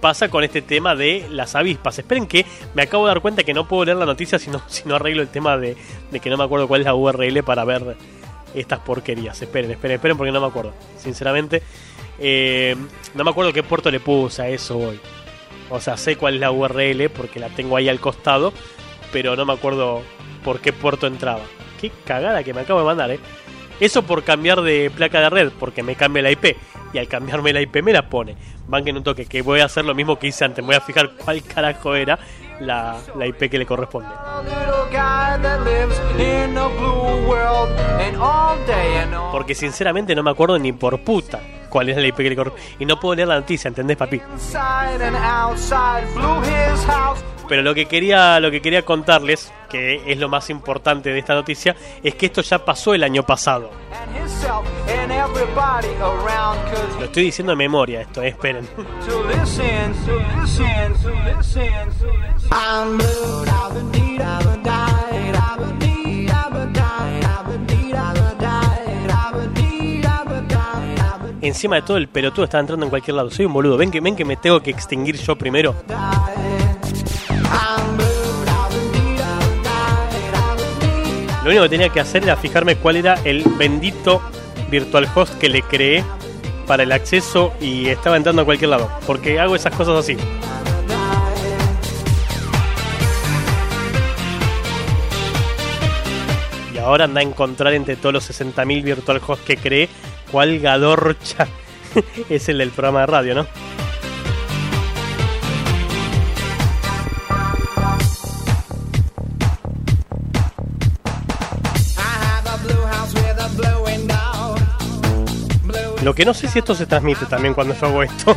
pasa con este tema de las avispas. Esperen que me acabo de dar cuenta que no puedo leer la noticia si no, arreglo el tema de, de que no me acuerdo cuál es la URL para ver estas porquerías. Esperen, esperen, esperen porque no me acuerdo. Sinceramente, eh, no me acuerdo qué puerto le puse a eso hoy. O sea, sé cuál es la URL porque la tengo ahí al costado, pero no me acuerdo por qué puerto entraba. Qué cagada que me acabo de mandar, eh. Eso por cambiar de placa de red, porque me cambia la IP. Y al cambiarme la IP me la pone. Banquen un toque, que voy a hacer lo mismo que hice antes. Voy a fijar cuál carajo era la, la IP que le corresponde. Porque sinceramente no me acuerdo ni por puta cuál es la IP que le corresponde. Y no puedo leer la noticia, ¿entendés, papi? Pero lo que quería, lo que quería contarles, que es lo más importante de esta noticia, es que esto ya pasó el año pasado. Lo estoy diciendo de memoria esto, eh, esperen. Encima de todo el pelotudo está entrando en cualquier lado. Soy un boludo. Ven que, ven que me tengo que extinguir yo primero. Lo único que tenía que hacer era fijarme cuál era el bendito virtual host que le creé para el acceso y estaba entrando a cualquier lado. Porque hago esas cosas así. Y ahora anda a encontrar entre todos los 60.000 virtual hosts que creé cuál gadorcha es el del programa de radio, ¿no? Lo que no sé si esto se transmite también cuando yo hago esto.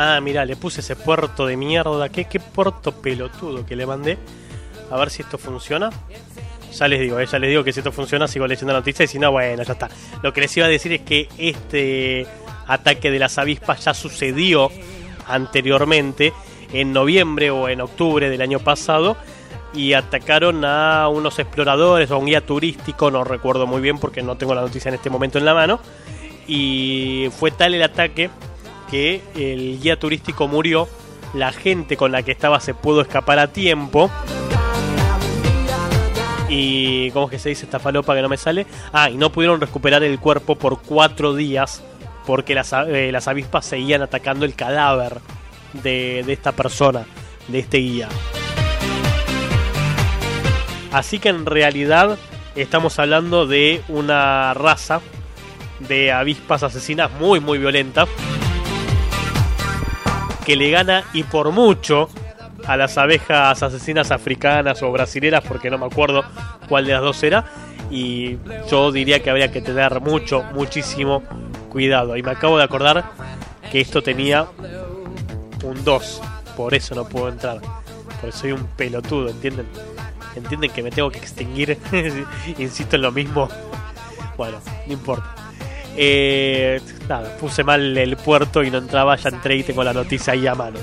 Ah, mira, le puse ese puerto de mierda. ¿Qué, qué puerto pelotudo que le mandé? A ver si esto funciona. Ya les digo, eh, ya les digo que si esto funciona sigo leyendo la noticia y si no, bueno, ya está. Lo que les iba a decir es que este ataque de las avispas ya sucedió anteriormente en noviembre o en octubre del año pasado y atacaron a unos exploradores o a un guía turístico, no recuerdo muy bien porque no tengo la noticia en este momento en la mano. Y fue tal el ataque que el guía turístico murió, la gente con la que estaba se pudo escapar a tiempo. Y, ¿cómo es que se dice esta falopa que no me sale? Ah, y no pudieron recuperar el cuerpo por cuatro días porque las, eh, las avispas seguían atacando el cadáver de, de esta persona, de este guía. Así que en realidad estamos hablando de una raza de avispas asesinas muy muy violenta que le gana y por mucho a las abejas asesinas africanas o brasileras porque no me acuerdo cuál de las dos era y yo diría que habría que tener mucho, muchísimo cuidado. Y me acabo de acordar que esto tenía un 2, por eso no puedo entrar, porque soy un pelotudo, ¿entienden? ¿Entienden que me tengo que extinguir? Insisto en lo mismo. Bueno, no importa. Eh, puse mal el puerto y no entraba, ya entré y tengo la noticia ahí a mano.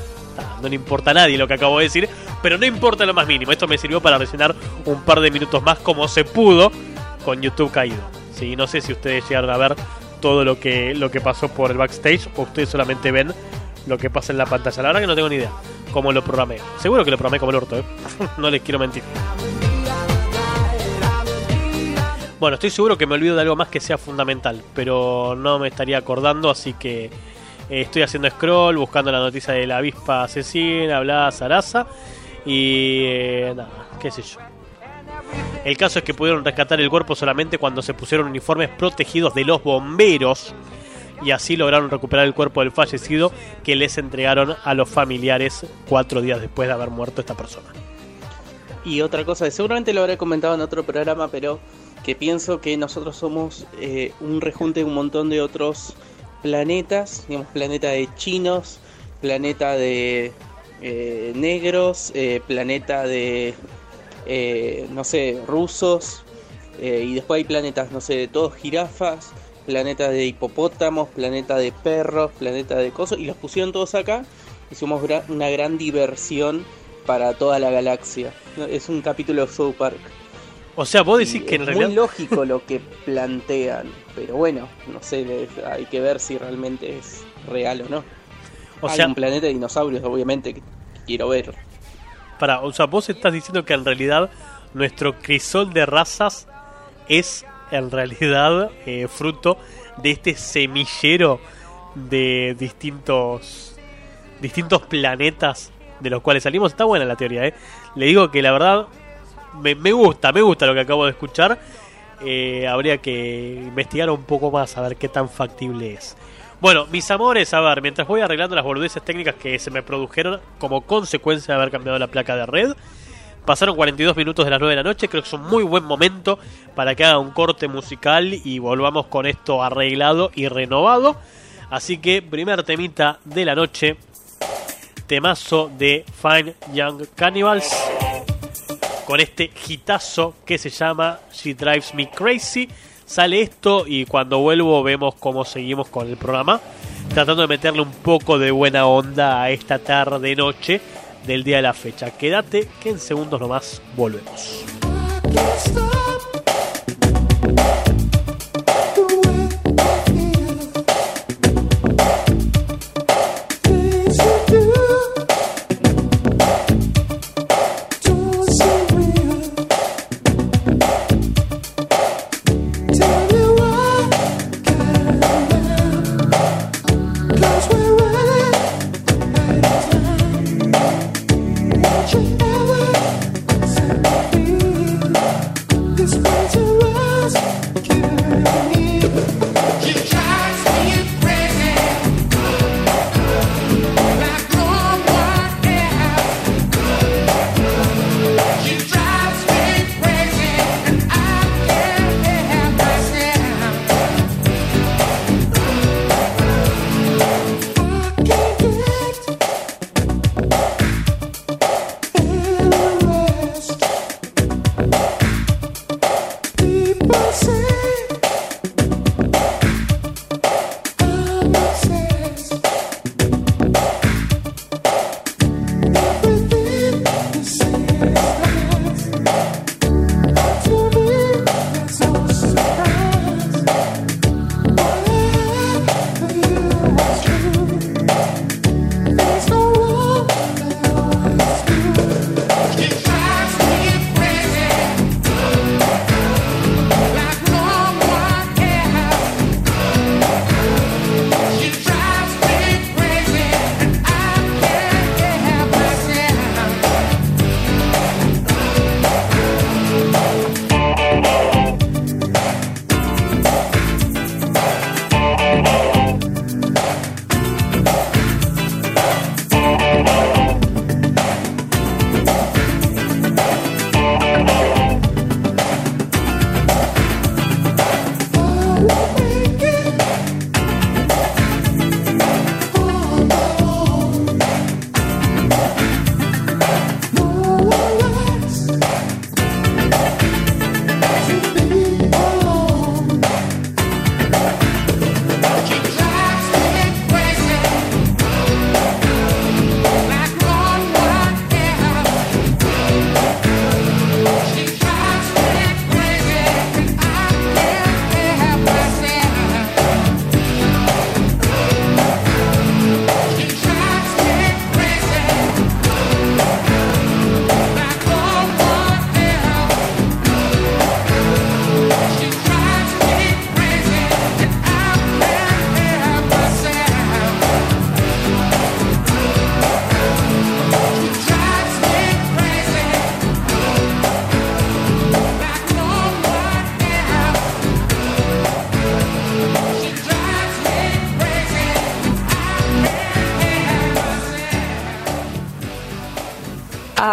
no le importa a nadie lo que acabo de decir, pero no importa lo más mínimo. Esto me sirvió para rellenar un par de minutos más como se pudo con YouTube caído. Sí, no sé si ustedes llegaron a ver todo lo que, lo que pasó por el backstage o ustedes solamente ven lo que pasa en la pantalla. La verdad que no tengo ni idea cómo lo programé. Seguro que lo programé como el orto, ¿eh? no les quiero mentir. Bueno, estoy seguro que me olvido de algo más que sea fundamental, pero no me estaría acordando, así que eh, estoy haciendo scroll, buscando la noticia de la avispa asesina, bla, zaraza, y eh, nada, qué sé yo. El caso es que pudieron rescatar el cuerpo solamente cuando se pusieron uniformes protegidos de los bomberos y así lograron recuperar el cuerpo del fallecido que les entregaron a los familiares cuatro días después de haber muerto esta persona. Y otra cosa, seguramente lo habré comentado en otro programa, pero que pienso que nosotros somos eh, un rejunte de un montón de otros planetas, digamos, planeta de chinos, planeta de eh, negros, eh, planeta de, no sé, rusos, y después hay planetas, no sé, de todos jirafas, planeta de hipopótamos, planeta de perros, planeta de cosas, y los pusieron todos acá, hicimos una gran diversión para toda la galaxia. Es un capítulo de South Park. O sea, vos decís que en realidad. Es muy lógico lo que plantean, pero bueno, no sé, hay que ver si realmente es real o no. O hay sea, un planeta de dinosaurios, obviamente, que quiero ver. Para, o sea, vos estás diciendo que en realidad nuestro crisol de razas es en realidad eh, fruto de este semillero de distintos distintos planetas de los cuales salimos. Está buena la teoría, ¿eh? Le digo que la verdad me, gusta, me gusta lo que acabo de escuchar. Eh, habría que investigar un poco más a ver qué tan factible es. Bueno, mis amores, a ver, mientras voy arreglando las boludeces técnicas que se me produjeron como consecuencia de haber cambiado la placa de red. Pasaron 42 minutos de las 9 de la noche, creo que es un muy buen momento para que haga un corte musical y volvamos con esto arreglado y renovado. Así que primer temita de la noche, temazo de Fine Young Cannibals con este hitazo que se llama She Drives Me Crazy. Sale esto y cuando vuelvo vemos cómo seguimos con el programa, tratando de meterle un poco de buena onda a esta tarde noche del día de la fecha. Quédate que en segundos nomás volvemos.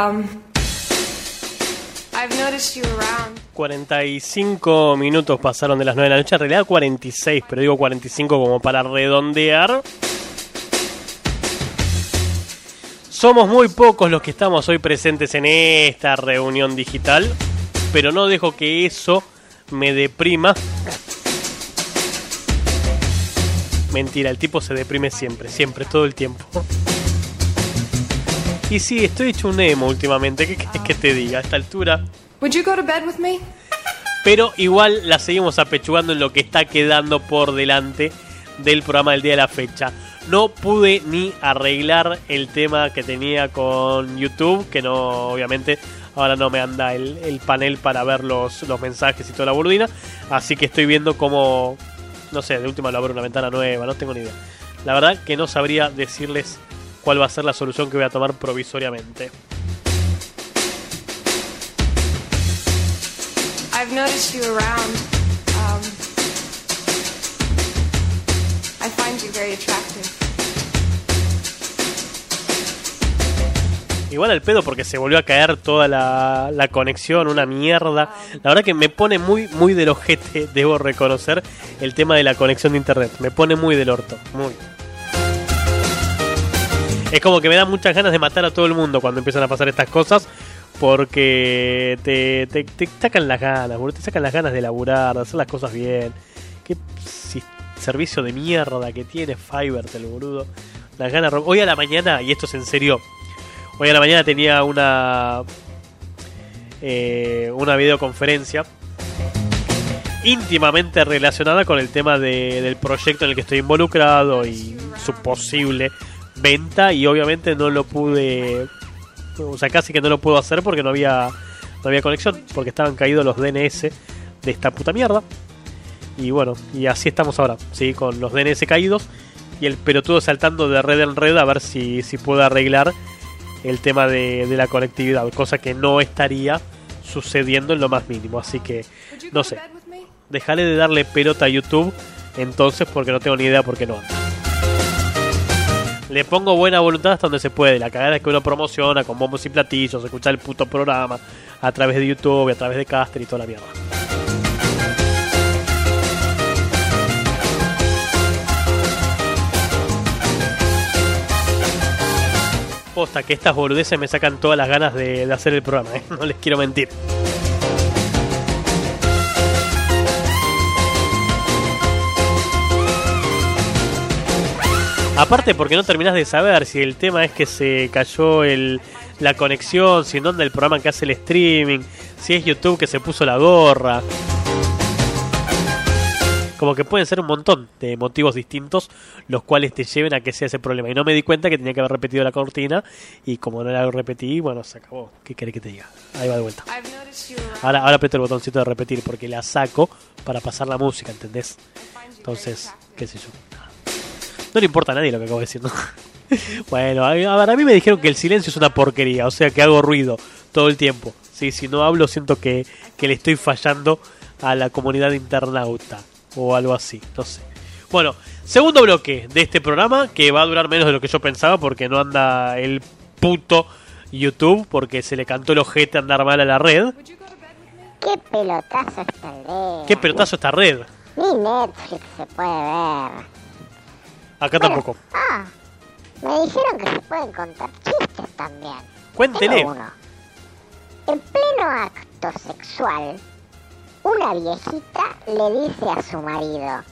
Um, I've noticed you around. 45 minutos pasaron de las 9 de la noche, en realidad 46, pero digo 45 como para redondear. Somos muy pocos los que estamos hoy presentes en esta reunión digital, pero no dejo que eso me deprima. Mentira, el tipo se deprime siempre, siempre, todo el tiempo. Y sí, estoy hecho un emo últimamente, ¿qué querés que te diga? A esta altura Would you go to bed with me? pero igual la seguimos apechugando en lo que está quedando por delante del programa del día de la fecha. No pude ni arreglar el tema que tenía con YouTube, que no, obviamente, ahora no me anda el, el panel para ver los, los mensajes y toda la burdina. Así que estoy viendo cómo, no sé, de última lo abro una ventana nueva, no tengo ni idea. La verdad que no sabría decirles cuál va a ser la solución que voy a tomar provisoriamente. I've noticed you around. Um, I find you very attractive. Igual al pedo porque se volvió a caer toda la, la conexión, una mierda. La verdad que me pone muy, muy del ojete, debo reconocer, el tema de la conexión de internet. Me pone muy del orto, muy. Es como que me da muchas ganas de matar a todo el mundo cuando empiezan a pasar estas cosas. Porque te, te, te sacan las ganas, boludo. Te sacan las ganas de laburar, de hacer las cosas bien. Qué servicio de mierda que tiene Fiverr, el boludo. Las ganas. Hoy a la mañana, y esto es en serio, Hoy a la mañana tenía una eh, una videoconferencia íntimamente relacionada con el tema de- del proyecto en el que estoy involucrado y su posible venta y obviamente no lo pude o sea casi que no lo puedo hacer porque no había no había conexión porque estaban caídos los DNS de esta puta mierda y bueno y así estamos ahora sí con los DNS caídos y el pelotudo saltando de red en red a ver si, si puedo arreglar el tema de, de la conectividad, cosa que no estaría sucediendo en lo más mínimo. Así que, no sé, dejaré de darle pelota a YouTube entonces porque no tengo ni idea por qué no. Le pongo buena voluntad hasta donde se puede. La cagada es que uno promociona con bombos y platillos, escucha el puto programa a través de YouTube, a través de Caster y toda la mierda. Posta que estas boludeces me sacan todas las ganas de, hacer el programa, ¿eh? no les quiero mentir. Aparte porque no terminás de saber si el tema es que se cayó el, la conexión, si en dónde el programa que hace el streaming, si es YouTube que se puso la gorra. Como que pueden ser un montón de motivos distintos los cuales te lleven a que sea ese problema. Y no me di cuenta que tenía que haber repetido la cortina y como no la repetí, bueno, se acabó. ¿Qué querés que te diga? Ahí va de vuelta. Ahora, ahora aprieto el botoncito de repetir porque la saco para pasar la música, ¿entendés? Entonces, qué sé yo. No le importa a nadie lo que acabo de decir, ¿no? bueno, a, a ver, a mí me dijeron que el silencio es una porquería, o sea que hago ruido todo el tiempo. Sí, si no hablo siento que, que le estoy fallando a la comunidad internauta o algo así, no sé. Bueno, segundo bloque de este programa que va a durar menos de lo que yo pensaba porque no anda el puto YouTube porque se le cantó el ojete andar mal a la red. Qué pelotazo esta ley. ¿Qué pelotazo esta red? Ni Netflix se puede ver. Acá tampoco. Ah, me dijeron que se pueden contar chistes también. Cuéntele. Uno. En pleno acto sexual, una viejita le dice a su marido,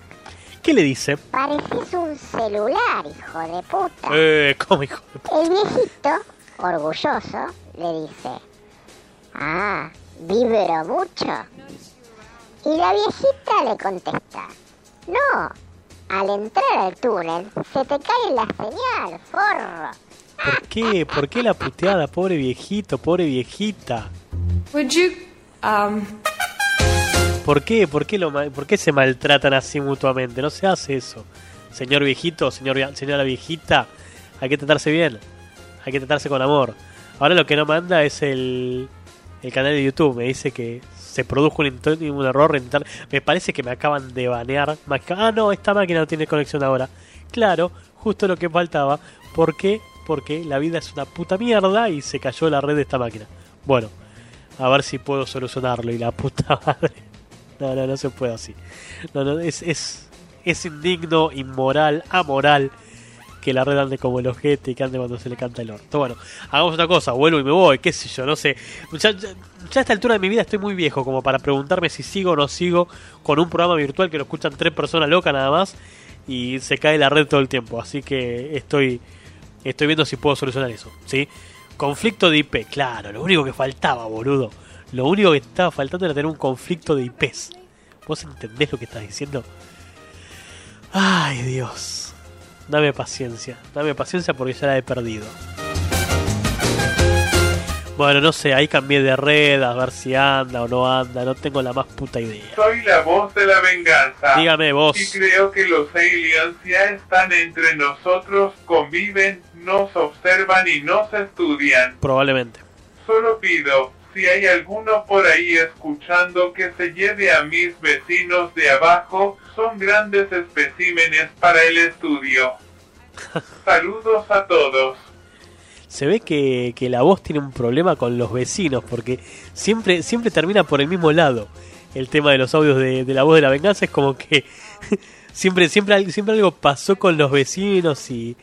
¿Qué le dice? pareces un celular, hijo de puta. Eh, ¿cómo hijo de El viejito, orgulloso, le dice, ah, vibro mucho. Y la viejita le contesta, no, al entrar al túnel se te cae la señal, forro. ¿Por qué? ¿Por qué la puteada? Pobre viejito, pobre viejita. Would you, um, ¿Por qué? ¿Por qué, lo, ma- ¿Por qué se maltratan así mutuamente? No se hace eso. Señor viejito, señor, via- señora viejita, hay que tratarse bien. Hay que tratarse con amor. Ahora lo que no manda es el, el canal de YouTube. Me dice que se produjo un, un error. en Me parece que me acaban de banear. Ah, no, esta máquina no tiene conexión ahora. Claro, justo lo que faltaba. ¿Por qué? porque la vida es una puta mierda y se cayó la red de esta máquina. Bueno, a ver si puedo solucionarlo y la puta madre. No, no, no se puede así. No, no, es, es, es indigno, inmoral, amoral que la red ande como el ojete y que ande cuando se le canta el orto. Bueno, hagamos otra cosa, vuelvo y me voy, qué sé yo, no sé. Ya, a esta altura de mi vida estoy muy viejo como para preguntarme si sigo o no sigo con un programa virtual que lo escuchan tres personas locas nada más y se cae la red todo el tiempo. Así que estoy, estoy viendo si puedo solucionar eso, ¿sí? Conflicto de IP, claro, lo único que faltaba, boludo. Lo único que estaba faltando era tener un conflicto de IPs. ¿Vos entendés lo que estás diciendo? Ay, Dios. Dame paciencia, dame paciencia porque ya la he perdido. Bueno, no sé, ahí cambié de red a ver si anda o no anda, no tengo la más puta idea. Soy la voz de la venganza. Dígame vos. Y creo que los aliens ya están entre nosotros, conviven, nos observan y nos estudian. Probablemente. Solo pido, si hay alguno por ahí escuchando que se lleve a mis vecinos de abajo, son grandes especímenes para el estudio. Saludos a todos. Se ve que, que la voz tiene un problema con los vecinos porque siempre, siempre termina por el mismo lado. El tema de los audios de, de la voz de la venganza es como que siempre, siempre, siempre algo pasó con los vecinos y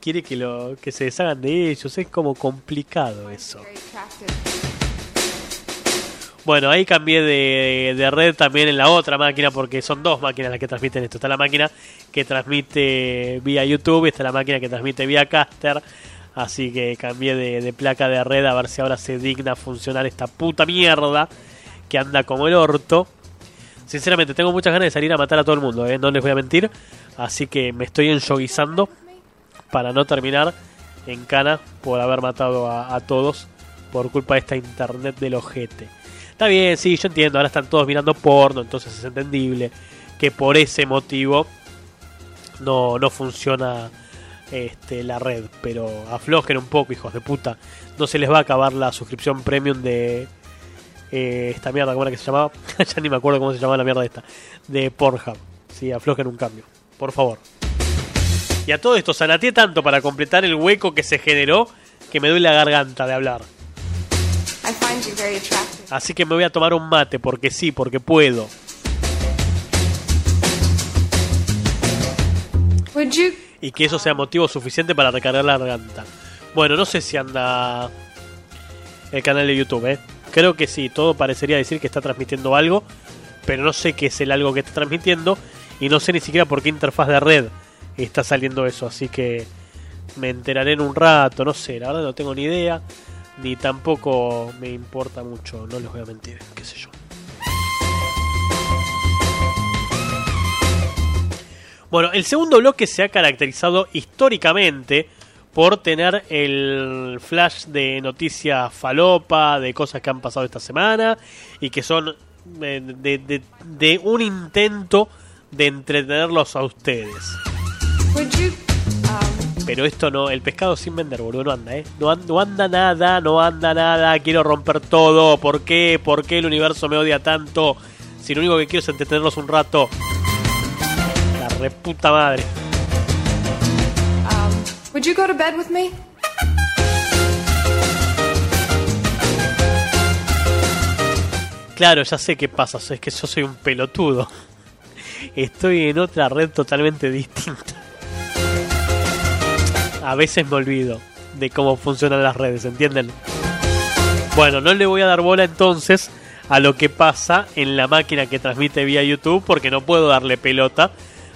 quiere que, lo, que se deshagan de ellos. Es como complicado eso. Bueno, ahí cambié de, red también en la otra máquina porque son dos máquinas las que transmiten esto. Está la máquina que transmite vía YouTube y está la máquina que transmite vía Caster. Así que cambié de, placa de red a ver si ahora se digna funcionar esta puta mierda que anda como el orto. Sinceramente, tengo muchas ganas de salir a matar a todo el mundo, ¿eh? no les voy a mentir. Así que me estoy enyoguizando para no terminar en cana por haber matado a, a todos por culpa de esta internet del ojete. Está bien, sí, yo entiendo, ahora están todos mirando porno, entonces es entendible que por ese motivo no, no funciona este, la red, pero aflojen un poco, hijos de puta. No se les va a acabar la suscripción premium de eh, esta mierda, ¿cómo era que se llamaba? ya ni me acuerdo cómo se llamaba la mierda esta. De Pornhub. Sí, aflojen un cambio, por favor. Y a todo esto, sanateé tanto para completar el hueco que se generó que me duele la garganta de hablar. I find you very. Así que me voy a tomar un mate porque sí, porque puedo. Y que eso sea motivo suficiente para recargar la garganta. Bueno, no sé si anda el canal de YouTube, ¿eh? Creo que sí, todo parecería decir que está transmitiendo algo, pero no sé qué es el algo que está transmitiendo y no sé ni siquiera por qué interfaz de red está saliendo eso, así que me enteraré en un rato, no sé, la verdad no tengo ni idea, ni tampoco me importa mucho, no les voy a mentir, qué sé yo. Bueno, el segundo bloque se ha caracterizado históricamente por tener el flash de noticias falopa, de cosas que han pasado esta semana y que son eh, de, de- de un intento de entretenerlos a ustedes. Pero esto no, el pescado sin vender, boludo, no anda, ¿eh? No, no anda nada, no anda nada, quiero romper todo. ¿Por qué? ¿Por qué el universo me odia tanto? Si lo único que quiero es entretenerlos un rato. La reputa madre. um, would you go to bed with me? Claro, ya sé qué pasa, es que yo soy un pelotudo. Estoy en otra red totalmente distinta. A veces me olvido de cómo funcionan las redes, ¿entienden? Bueno, no le voy a dar bola entonces a lo que pasa en la máquina que transmite vía YouTube porque no puedo darle pelota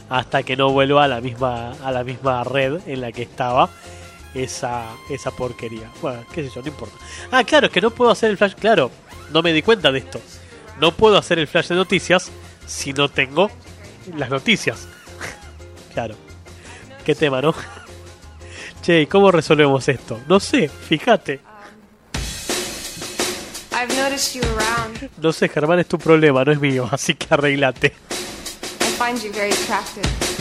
hasta que no vuelva a la misma a la misma red en la que estaba esa esa porquería. Bueno, qué sé yo, no importa. Ah, claro, es que no puedo hacer el flash, claro, no me di cuenta de esto. No puedo hacer el flash de noticias si no tengo las noticias. claro. Qué tema, ¿no? Che, ¿y cómo resolvemos esto? No sé, fíjate. Around. No sé, Germán, es tu problema, no es mío, así que arreglate.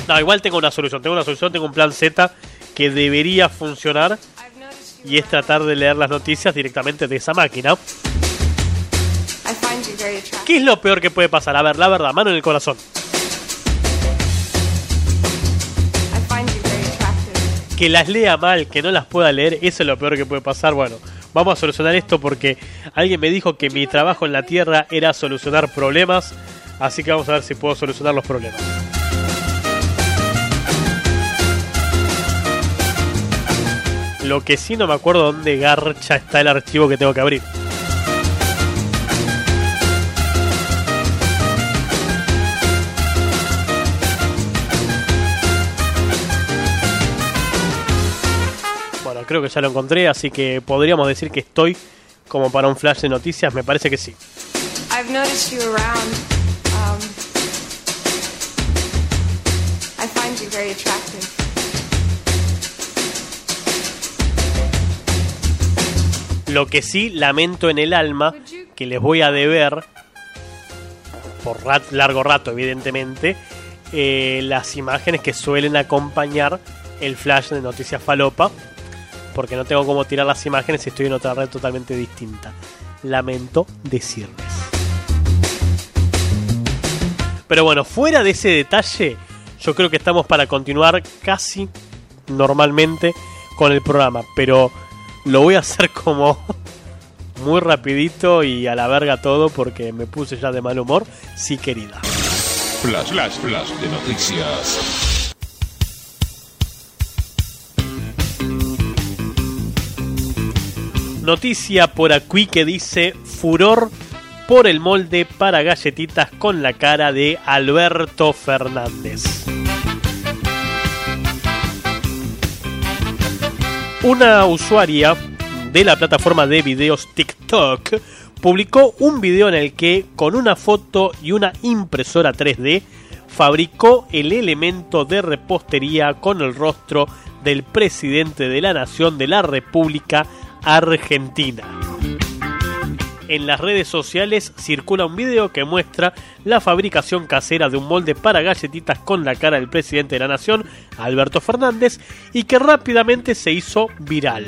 No, igual tengo una solución, tengo una solución, tengo un plan Z que debería funcionar y es tratar de leer las noticias directamente de esa máquina. ¿Qué es lo peor que puede pasar? A ver, la verdad, mano en el corazón. Que las lea mal, que no las pueda leer, eso es lo peor que puede pasar. Bueno, vamos a solucionar esto porque alguien me dijo que mi trabajo en la Tierra era solucionar problemas, así que vamos a ver si puedo solucionar los problemas. Lo que sí no me acuerdo dónde garcha está el archivo que tengo que abrir. Creo que ya lo encontré, así que podríamos decir que estoy como para un flash de noticias, me parece que sí. I've noticed you around. Um, I find you very attractive. Lo que sí lamento en el alma, que les voy a deber, por rat- largo rato evidentemente, eh, las imágenes que suelen acompañar el flash de Noticias Falopa, porque no tengo cómo tirar las imágenes si estoy en otra red totalmente distinta. Lamento decirles. Pero bueno, fuera de ese detalle, yo creo que estamos para continuar casi normalmente con el programa, pero lo voy a hacer como muy rapidito y a la verga todo porque me puse ya de mal humor. Sí, querida. Flash, flash, flash de noticias. Noticia por aquí que dice furor por el molde para galletitas con la cara de Alberto Fernández. Una usuaria de la plataforma de videos TikTok publicó un video en el que con una foto y una impresora 3D fabricó el elemento de repostería con el rostro del presidente de la Nación de la República Argentina. En las redes sociales circula un video que muestra la fabricación casera de un molde para galletitas con la cara del presidente de la nación, Alberto Fernández, y que rápidamente se hizo viral.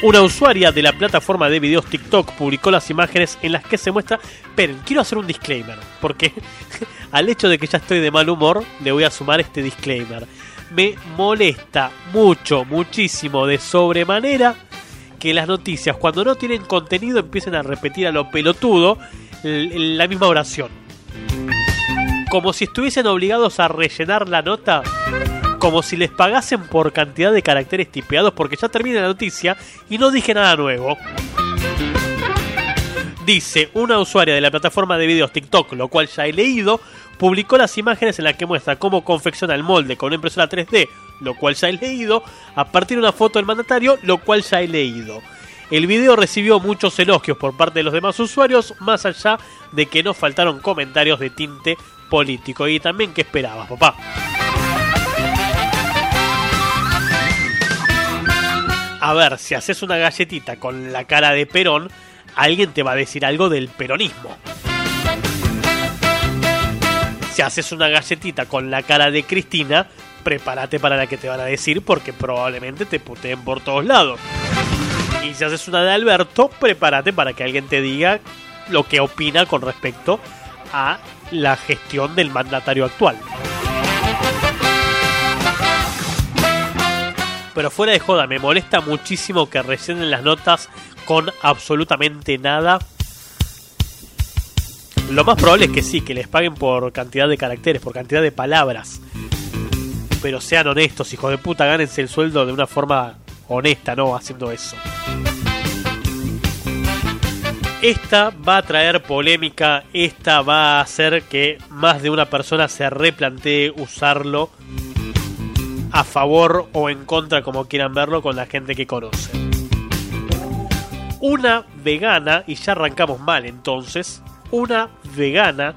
Una usuaria de la plataforma de videos TikTok publicó las imágenes en las que se muestra... Esperen, quiero hacer un disclaimer, porque al hecho de que ya estoy de mal humor, le voy a sumar este disclaimer. Me molesta mucho, muchísimo, de sobremanera que las noticias, cuando no tienen contenido, empiecen a repetir a lo pelotudo la misma oración. Como si estuviesen obligados a rellenar la nota, como si les pagasen por cantidad de caracteres tipeados, porque ya termina la noticia y no dije nada nuevo. Dice una usuaria de la plataforma de videos TikTok, lo cual ya he leído, publicó las imágenes en las que muestra cómo confecciona el molde con una impresora 3D, lo cual ya he leído, a partir de una foto del mandatario, lo cual ya he leído. El video recibió muchos elogios por parte de los demás usuarios, más allá de que no faltaron comentarios de tinte político. Y también, ¿qué esperabas, papá? A ver, si haces una galletita con la cara de Perón, alguien te va a decir algo del peronismo. Si haces una galletita con la cara de Cristina, prepárate para la que te van a decir porque probablemente te puteen por todos lados. Y si haces una de Alberto, prepárate para que alguien te diga lo que opina con respecto a la gestión del mandatario actual. Pero fuera de joda, me molesta muchísimo que rellenen las notas con absolutamente nada. Lo más probable es que sí, que les paguen por cantidad de caracteres, por cantidad de palabras. Pero sean honestos, hijos de puta, gánense el sueldo de una forma honesta, no haciendo eso. Esta va a traer polémica, esta va a hacer que más de una persona se replantee usarlo a favor o en contra, como quieran verlo, con la gente que conoce. Una vegana, y ya arrancamos mal entonces, una vegana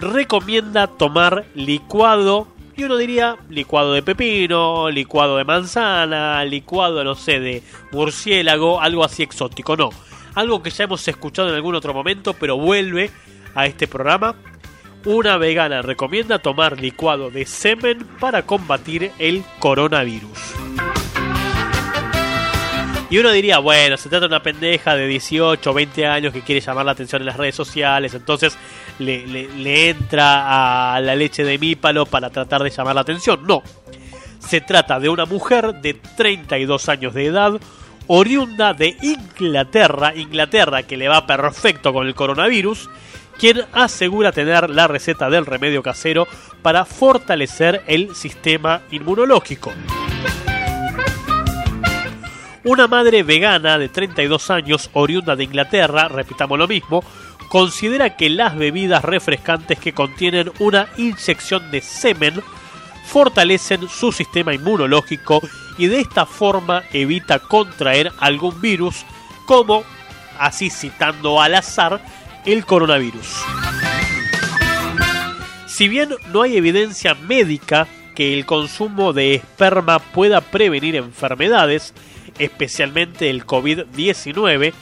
recomienda tomar licuado, y uno diría licuado de pepino, licuado de manzana, licuado, no sé, de murciélago, algo así exótico, no. Algo que ya hemos escuchado en algún otro momento, pero vuelve a este programa. Una vegana recomienda tomar licuado de semen para combatir el coronavirus. Y uno diría, bueno, se trata de una pendeja de 18 o 20 años que quiere llamar la atención en las redes sociales, entonces le, entra a la leche de mípalo para tratar de llamar la atención. No. Se trata de una mujer de 32 años de edad, oriunda de Inglaterra, Inglaterra que le va perfecto con el coronavirus, quien asegura tener la receta del remedio casero para fortalecer el sistema inmunológico. Una madre vegana de 32 años, oriunda de Inglaterra, repitamos lo mismo, considera que las bebidas refrescantes que contienen una inyección de semen fortalecen su sistema inmunológico y de esta forma evita contraer algún virus como, así citando al azar, el coronavirus. Si bien no hay evidencia médica que el consumo de esperma pueda prevenir enfermedades, especialmente el COVID-19,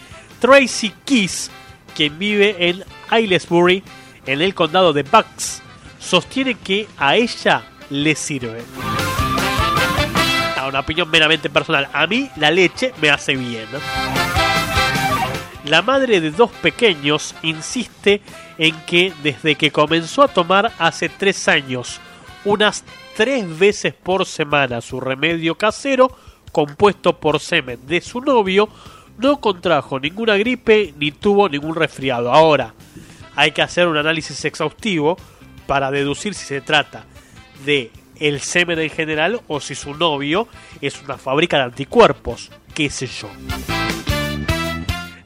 Tracy Keys, quien vive en Aylesbury, en el condado de Bucks, sostiene que a ella le sirve. A una opinión meramente personal, a mí la leche me hace bien. La madre de dos pequeños insiste en que desde que comenzó a tomar hace tres años unas tres veces por semana su remedio casero compuesto por semen de su novio, no contrajo ninguna gripe ni tuvo ningún resfriado. Ahora, hay que hacer un análisis exhaustivo para deducir si se trata de el semen en general o si su novio es una fábrica de anticuerpos, qué sé yo.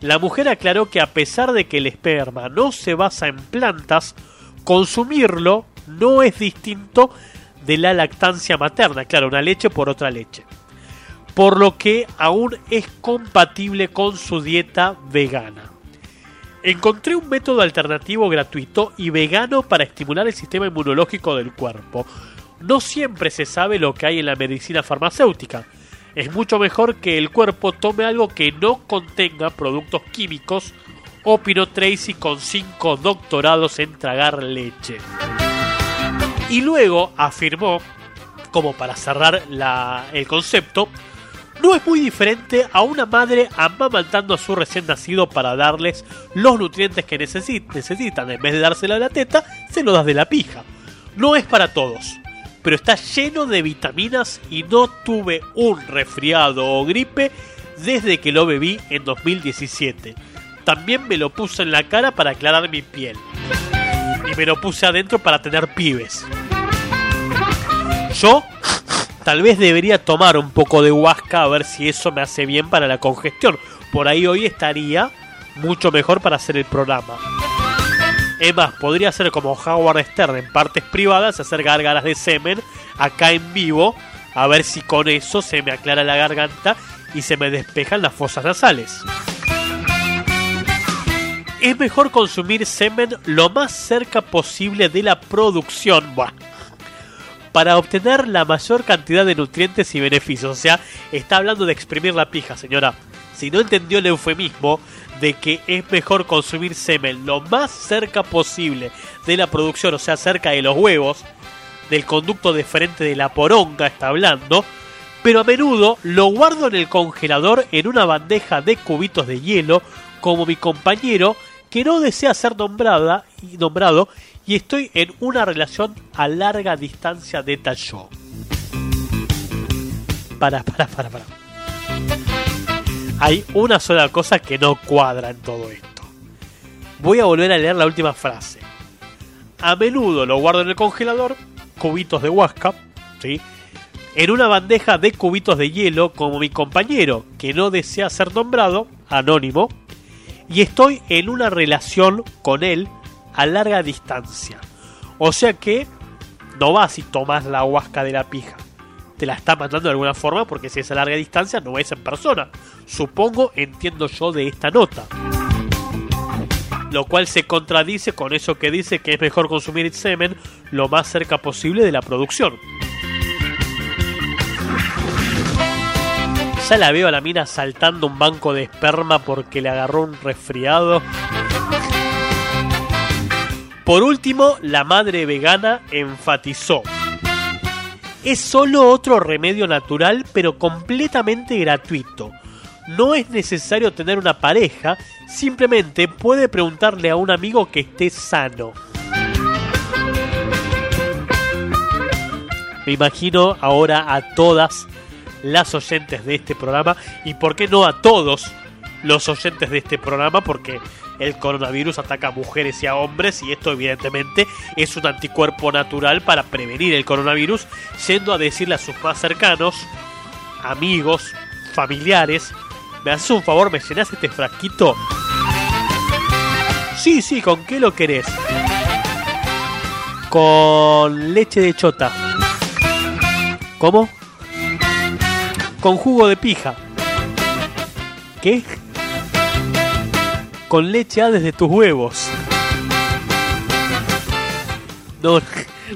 La mujer aclaró que a pesar de que el esperma no se basa en plantas, consumirlo no es distinto de la lactancia materna, claro, una leche por otra leche. Por lo que aún es compatible con su dieta vegana. Encontré un método alternativo gratuito y vegano para estimular el sistema inmunológico del cuerpo. No siempre se sabe lo que hay en la medicina farmacéutica. Es mucho mejor que el cuerpo tome algo que no contenga productos químicos, opinó Tracy con cinco doctorados en tragar leche. Y luego afirmó, como para cerrar el concepto, no es muy diferente a una madre amamantando a su recién nacido para darles los nutrientes que necesitan. En vez de dársela de la teta, se lo das de la pija. No es para todos, pero está lleno de vitaminas y no tuve un resfriado o gripe desde que lo bebí en 2017. También me lo puse en la cara para aclarar mi piel. Y me lo puse adentro para tener pibes. Yo tal vez debería tomar un poco de huasca a ver si eso me hace bien para la congestión. Por ahí hoy estaría mucho mejor para hacer el programa. Es más, podría ser como Howard Stern en partes privadas, hacer gárgaras de semen acá en vivo, a ver si con eso se me aclara la garganta y se me despejan las fosas nasales. Es mejor consumir semen lo más cerca posible de la producción. Para obtener la mayor cantidad de nutrientes y beneficios. O sea, está hablando de exprimir la pija, señora. Si no entendió el eufemismo de que es mejor consumir semen lo más cerca posible de la producción, o sea, cerca de los huevos, del conducto de frente de la poronga está hablando, pero a menudo lo guardo en el congelador en una bandeja de cubitos de hielo, como mi compañero que no desea ser nombrada nombrado y estoy en una relación a larga distancia, detalló. Para, para, para, para. Hay una sola cosa que no cuadra en todo esto. Voy a volver a leer la última frase. A menudo lo guardo en el congelador, cubitos de huasca, ¿sí? en una bandeja de cubitos de hielo como mi compañero, que no desea ser nombrado, anónimo, y estoy en una relación con él a larga distancia. O sea que no vas y tomas la huasca de la pija te la está mandando de alguna forma porque si es a larga distancia no es en persona. Supongo, entiendo yo de esta nota. Lo cual se contradice con eso que dice que es mejor consumir semen lo más cerca posible de la producción. Ya la veo a la mina saltando un banco de esperma porque le agarró un resfriado. Por último, la madre vegana enfatizó es solo otro remedio natural pero completamente gratuito. No es necesario tener una pareja, simplemente puede preguntarle a un amigo que esté sano. Me imagino ahora a todas las oyentes de este programa y por qué no a todos los oyentes de este programa porque el coronavirus ataca a mujeres y a hombres y esto evidentemente es un anticuerpo natural para prevenir el coronavirus yendo a decirle a sus más cercanos, amigos, familiares, ¿me haces un favor? ¿Me llenas este frasquito? Sí, sí, ¿con qué lo querés? Con leche de chota. ¿Cómo? Con jugo de pija. ¿Qué? Con leche A desde tus huevos. No,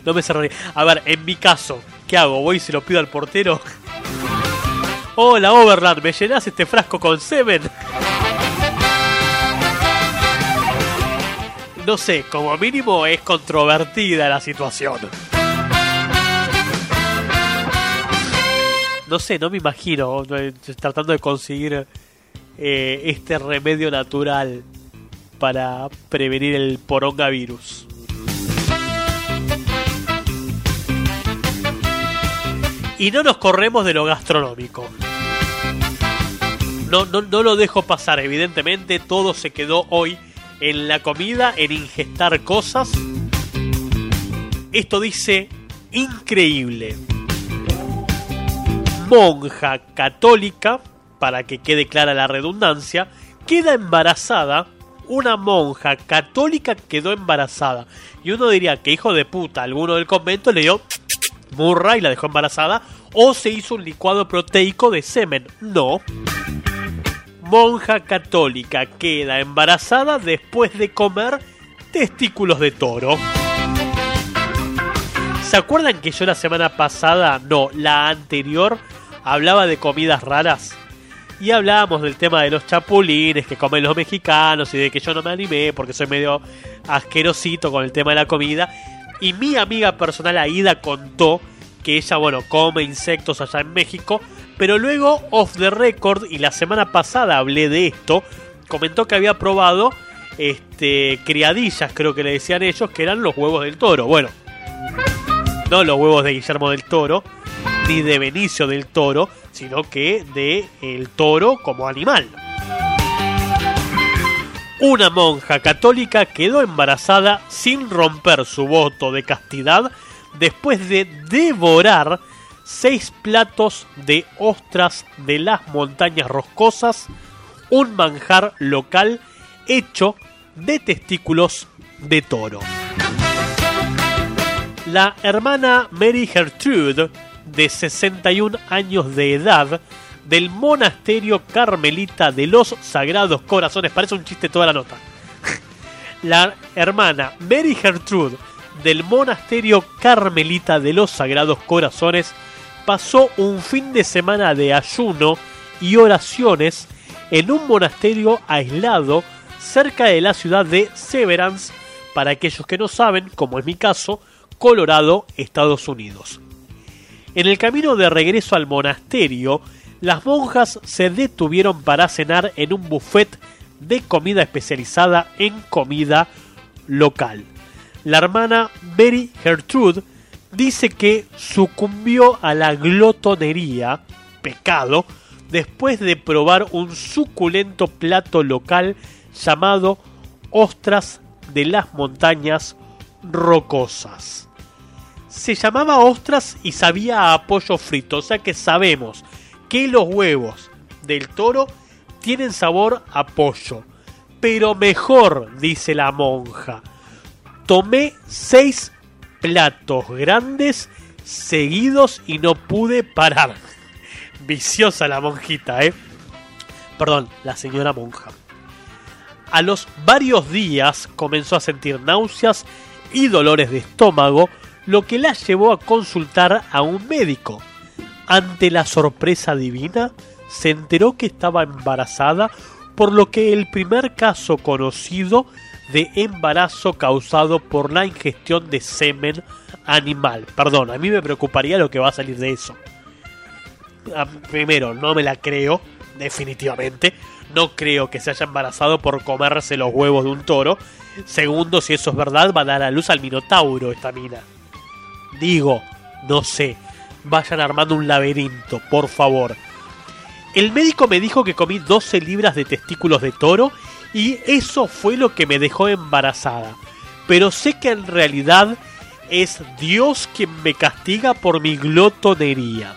no me cerraré. A ver, en mi caso, ¿qué hago? ¿Voy y se lo pido al portero? Hola, Overland, ¿me llenas este frasco con semen? No sé, como mínimo es controvertida la situación. No sé, no me imagino eh, tratando de conseguir eh, este remedio natural para prevenir el porongavirus. Y no nos corremos de lo gastronómico. No, no, no lo dejo pasar, evidentemente todo se quedó hoy en la comida, en ingestar cosas. Esto dice increíble. Monja católica, para que quede clara la redundancia, queda embarazada. Una monja católica quedó embarazada. Y uno diría que hijo de puta, alguno del convento le dio burra y la dejó embarazada. O se hizo un licuado proteico de semen. No monja católica queda embarazada después de comer testículos de toro. ¿Se acuerdan que yo la semana pasada, no, la anterior, hablaba de comidas raras? Y hablábamos del tema de los chapulines que comen los mexicanos y de que yo no me animé porque soy medio asquerosito con el tema de la comida. Y mi amiga personal Aida contó que ella, bueno, come insectos allá en México pero luego, off the record, y la semana pasada hablé de esto, comentó que había probado este, criadillas, creo que le decían ellos, que eran los huevos del toro. Bueno, no los huevos de Guillermo del Toro, ni de Benicio del Toro, sino que de el toro como animal. Una monja católica quedó embarazada sin romper su voto de castidad después de devorar seis platos de ostras de las montañas roscosas, un manjar local hecho de testículos de toro. La hermana Mary Gertrude, de 61 años de edad, del monasterio carmelita de los Sagrados Corazones, parece un chiste toda la nota. La hermana Mary Gertrude del monasterio carmelita de los Sagrados Corazones pasó un fin de semana de ayuno y oraciones en un monasterio aislado cerca de la ciudad de Severance, para aquellos que no saben, como es mi caso, Colorado, Estados Unidos. En el camino de regreso al monasterio, las monjas se detuvieron para cenar en un buffet de comida especializada en comida local. La hermana Mary Gertrude dice que sucumbió a la glotonería, pecado, después de probar un suculento plato local llamado ostras de las montañas rocosas. Se llamaba ostras y sabía a pollo frito, o sea que sabemos que los huevos del toro tienen sabor a pollo. Pero mejor, dice la monja. Tomé seis platos grandes seguidos y no pude parar. Viciosa la monjita, ¿eh? Perdón, la señora monja. A los varios días comenzó a sentir náuseas y dolores de estómago, lo que la llevó a consultar a un médico. Ante la sorpresa divina, se enteró que estaba embarazada, por lo que el primer caso conocido de embarazo causado por la ingestión de semen animal. Perdón, a mí me preocuparía lo que va a salir de eso. Ah, primero, no me la creo, definitivamente. No creo que se haya embarazado por comerse los huevos de un toro. Segundo, si eso es verdad, va a dar a luz al minotauro esta mina. Digo, no sé. vayan armando un laberinto, por favor. El médico me dijo que comí 12 libras de testículos de toro y eso fue lo que me dejó embarazada. Pero sé que en realidad es Dios quien me castiga por mi glotonería.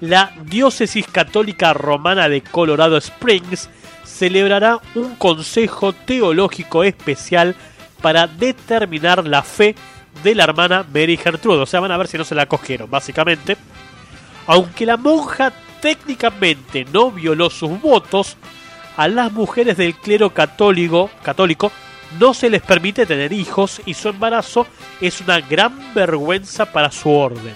La diócesis católica romana de Colorado Springs celebrará un consejo teológico especial para determinar la fe de la hermana Mary Gertrude. O sea, van a ver si no se la cogieron, básicamente. Aunque la monja técnicamente no violó sus votos, a las mujeres del clero católico, católico no se les permite tener hijos y su embarazo es una gran vergüenza para su orden.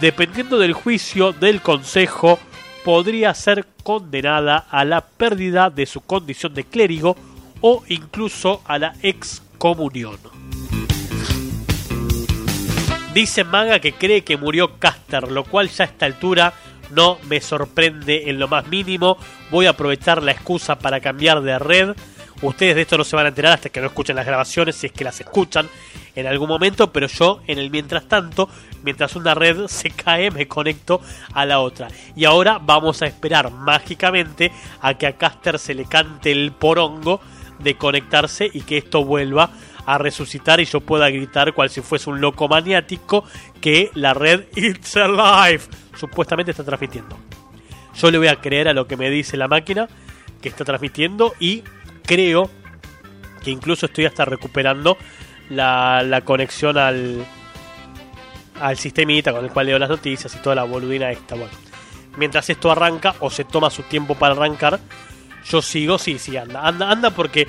Dependiendo del juicio del consejo, podría ser condenada a la pérdida de su condición de clérigo o incluso a la excomunión. Dice Maga que cree que murió Caster, lo cual ya a esta altura no me sorprende en lo más mínimo. Voy a aprovechar la excusa para cambiar de red. Ustedes de esto no se van a enterar hasta que no escuchen las grabaciones, si es que las escuchan en algún momento, pero yo en el mientras tanto, mientras una red se cae, me conecto a la otra. Y ahora vamos a esperar mágicamente a que a Caster se le cante el porongo de conectarse y que esto vuelva a resucitar y yo pueda gritar cual si fuese un loco maniático que la red It's Alive supuestamente está transmitiendo. Yo le voy a creer a lo que me dice la máquina que está transmitiendo y creo que incluso estoy hasta recuperando la, la conexión al, al sistemita con el cual leo las noticias y toda la boludina esta. Bueno, mientras esto arranca o se toma su tiempo para arrancar, yo sigo, sí, sí, anda, anda, anda porque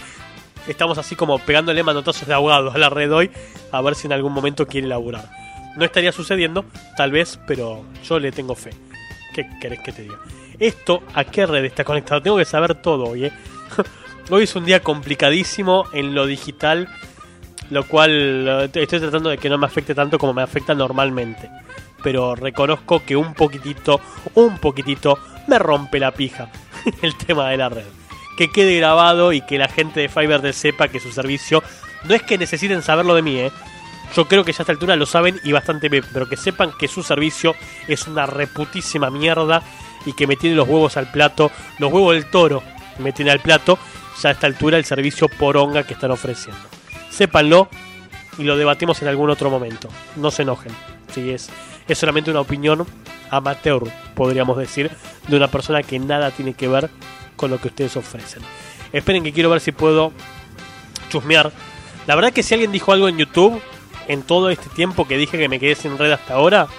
estamos así como pegándole manotazos de ahogado a la red hoy a ver si en algún momento quiere laburar. No estaría sucediendo, tal vez, pero yo le tengo fe. ¿Qué querés que te diga? Esto, ¿a qué red está conectado? Tengo que saber todo hoy, ¿eh? Hoy es un día complicadísimo en lo digital, lo cual eh, estoy tratando de que no me afecte tanto como me afecta normalmente. Pero reconozco que un poquitito, un poquitito, me rompe la pija el tema de la red. Que quede grabado y que la gente de Fiverr sepa que su servicio no es que necesiten saberlo de mí, ¿eh? Yo creo que ya a esta altura lo saben y bastante bien, pero que sepan que su servicio es una reputísima mierda y que me tiene los huevos al plato, los huevos del toro me tiene al plato, ya a esta altura el servicio poronga que están ofreciendo. Sépanlo y lo debatimos en algún otro momento. No se enojen. Si es, es solamente una opinión amateur, podríamos decir, de una persona que nada tiene que ver con lo que ustedes ofrecen. Esperen que quiero ver si puedo chusmear. La verdad que si alguien dijo algo en YouTube, en todo este tiempo que dije que me quedé sin red hasta ahora,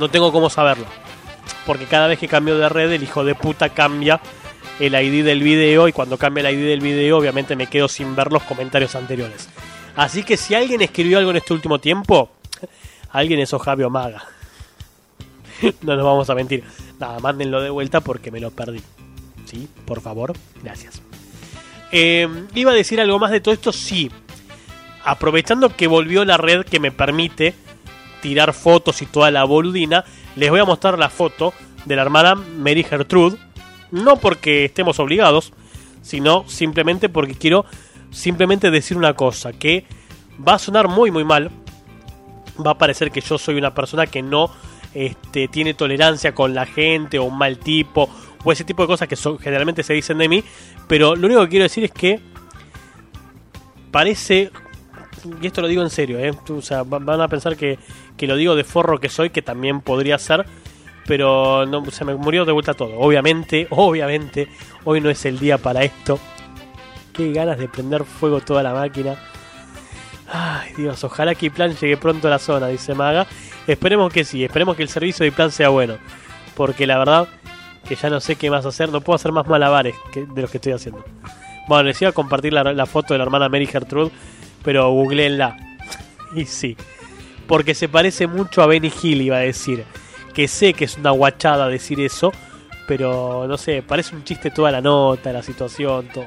no tengo cómo saberlo. Porque cada vez que cambio de red, el hijo de puta cambia el ID del video y cuando cambia el ID del video, obviamente me quedo sin ver los comentarios anteriores. Así que si alguien escribió algo en este último tiempo, alguien es Ojavio Maga. no nos vamos a mentir. Nada, mándenlo de vuelta porque me lo perdí. ¿Sí? Por favor, gracias. Eh, iba a decir algo más de todo esto, sí aprovechando que volvió la red que me permite tirar fotos y toda la boludina, les voy a mostrar la foto de la hermana Mary Gertrude. No porque estemos obligados, sino simplemente porque quiero simplemente decir una cosa, que va a sonar muy muy mal. Va a parecer que yo soy una persona que no este, tiene tolerancia con la gente o un mal tipo o ese tipo de cosas que generalmente se dicen de mí. Pero lo único que quiero decir es que parece y esto lo digo en serio, ¿eh? o sea, van a pensar que, que, lo digo de forro que soy, que también podría ser, pero no, se me murió de vuelta todo. Obviamente, obviamente, hoy no es el día para esto. Qué ganas de prender fuego toda la máquina. Ay, Dios, ojalá que plan llegue pronto a la zona, dice Maga. Esperemos que sí, esperemos que el servicio de plan sea bueno. Porque la verdad que ya no sé qué más hacer, no puedo hacer más malabares que, de los que estoy haciendo. Bueno, les iba a compartir la, foto de la hermana Mary Gertrude pero googleenla. y sí, porque se parece mucho a Benny Hill, iba a decir. Que sé que es una guachada decir eso, pero no sé, parece un chiste toda la nota, la situación, todo.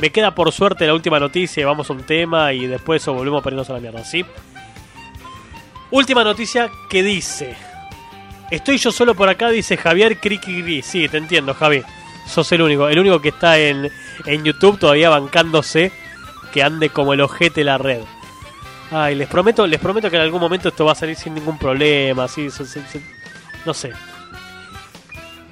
Me queda por suerte la última noticia, vamos a un tema y después volvemos a ponernos a la mierda, ¿sí? Última noticia que dice... Estoy yo solo por acá, dice Javier Criki Sí, te entiendo, Javi. Sos el único. El único que está en, en YouTube todavía bancándose que ande como el ojete la red. Ay, les prometo, les prometo que en algún momento esto va a salir sin ningún problema, así, se- no sé.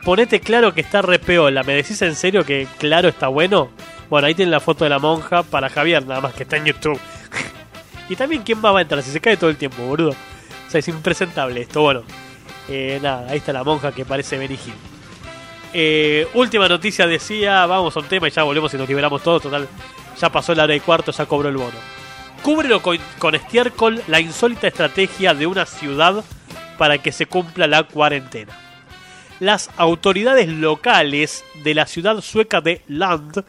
Ponete claro que está re peola, ¿me decís en serio que claro está bueno? Bueno, ahí tienen la foto de la monja para Javier, nada más que está en YouTube. y también, ¿quién va a entrar si se cae todo el tiempo, boludo? O sea, es impresentable esto, bueno. Eh, nada, ahí está la monja que parece Benny. Eh, última noticia decía, vamos a un tema y ya volvemos y nos liberamos todos, total, ya pasó la hora y cuarto, ya cobró el bono. Cúbrelo con, con estiércol la insólita estrategia de una ciudad para que se cumpla la cuarentena. Las autoridades locales de la ciudad sueca de Land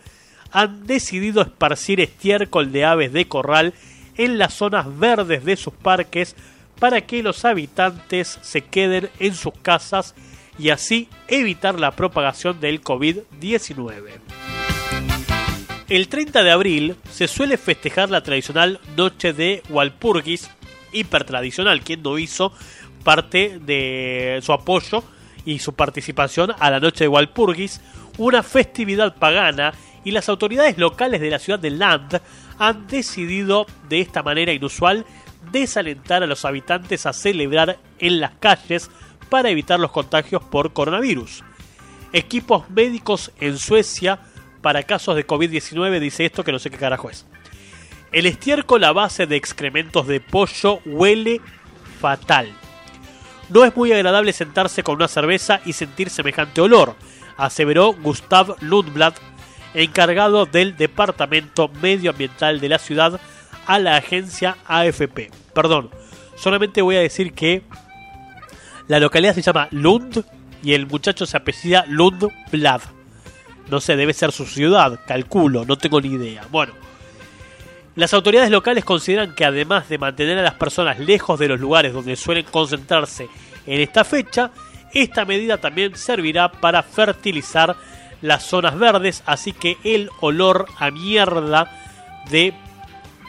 han decidido esparcir estiércol de aves de corral en las zonas verdes de sus parques para que los habitantes se queden en sus casas y así evitar la propagación del COVID-19. El 30 de abril se suele festejar la tradicional Noche de Walpurgis, hipertradicional, quien no hizo parte de su apoyo y su participación a la Noche de Walpurgis, una festividad pagana, y las autoridades locales de la ciudad de Land han decidido de esta manera inusual desalentar a los habitantes a celebrar en las calles para evitar los contagios por coronavirus. Equipos médicos en Suecia para casos de COVID-19 dice esto que no sé qué carajo es. El estiércol a base de excrementos de pollo huele fatal. No es muy agradable sentarse con una cerveza y sentir semejante olor, aseveró Gustav Lundblad, encargado del Departamento Medioambiental de la ciudad a la agencia AFP. Perdón, solamente voy a decir que la localidad se llama Lund y el muchacho se apellida Lundblad. No sé, debe ser su ciudad, calculo, no tengo ni idea. Bueno, las autoridades locales consideran que además de mantener a las personas lejos de los lugares donde suelen concentrarse en esta fecha, esta medida también servirá para fertilizar las zonas verdes, así que el olor a mierda de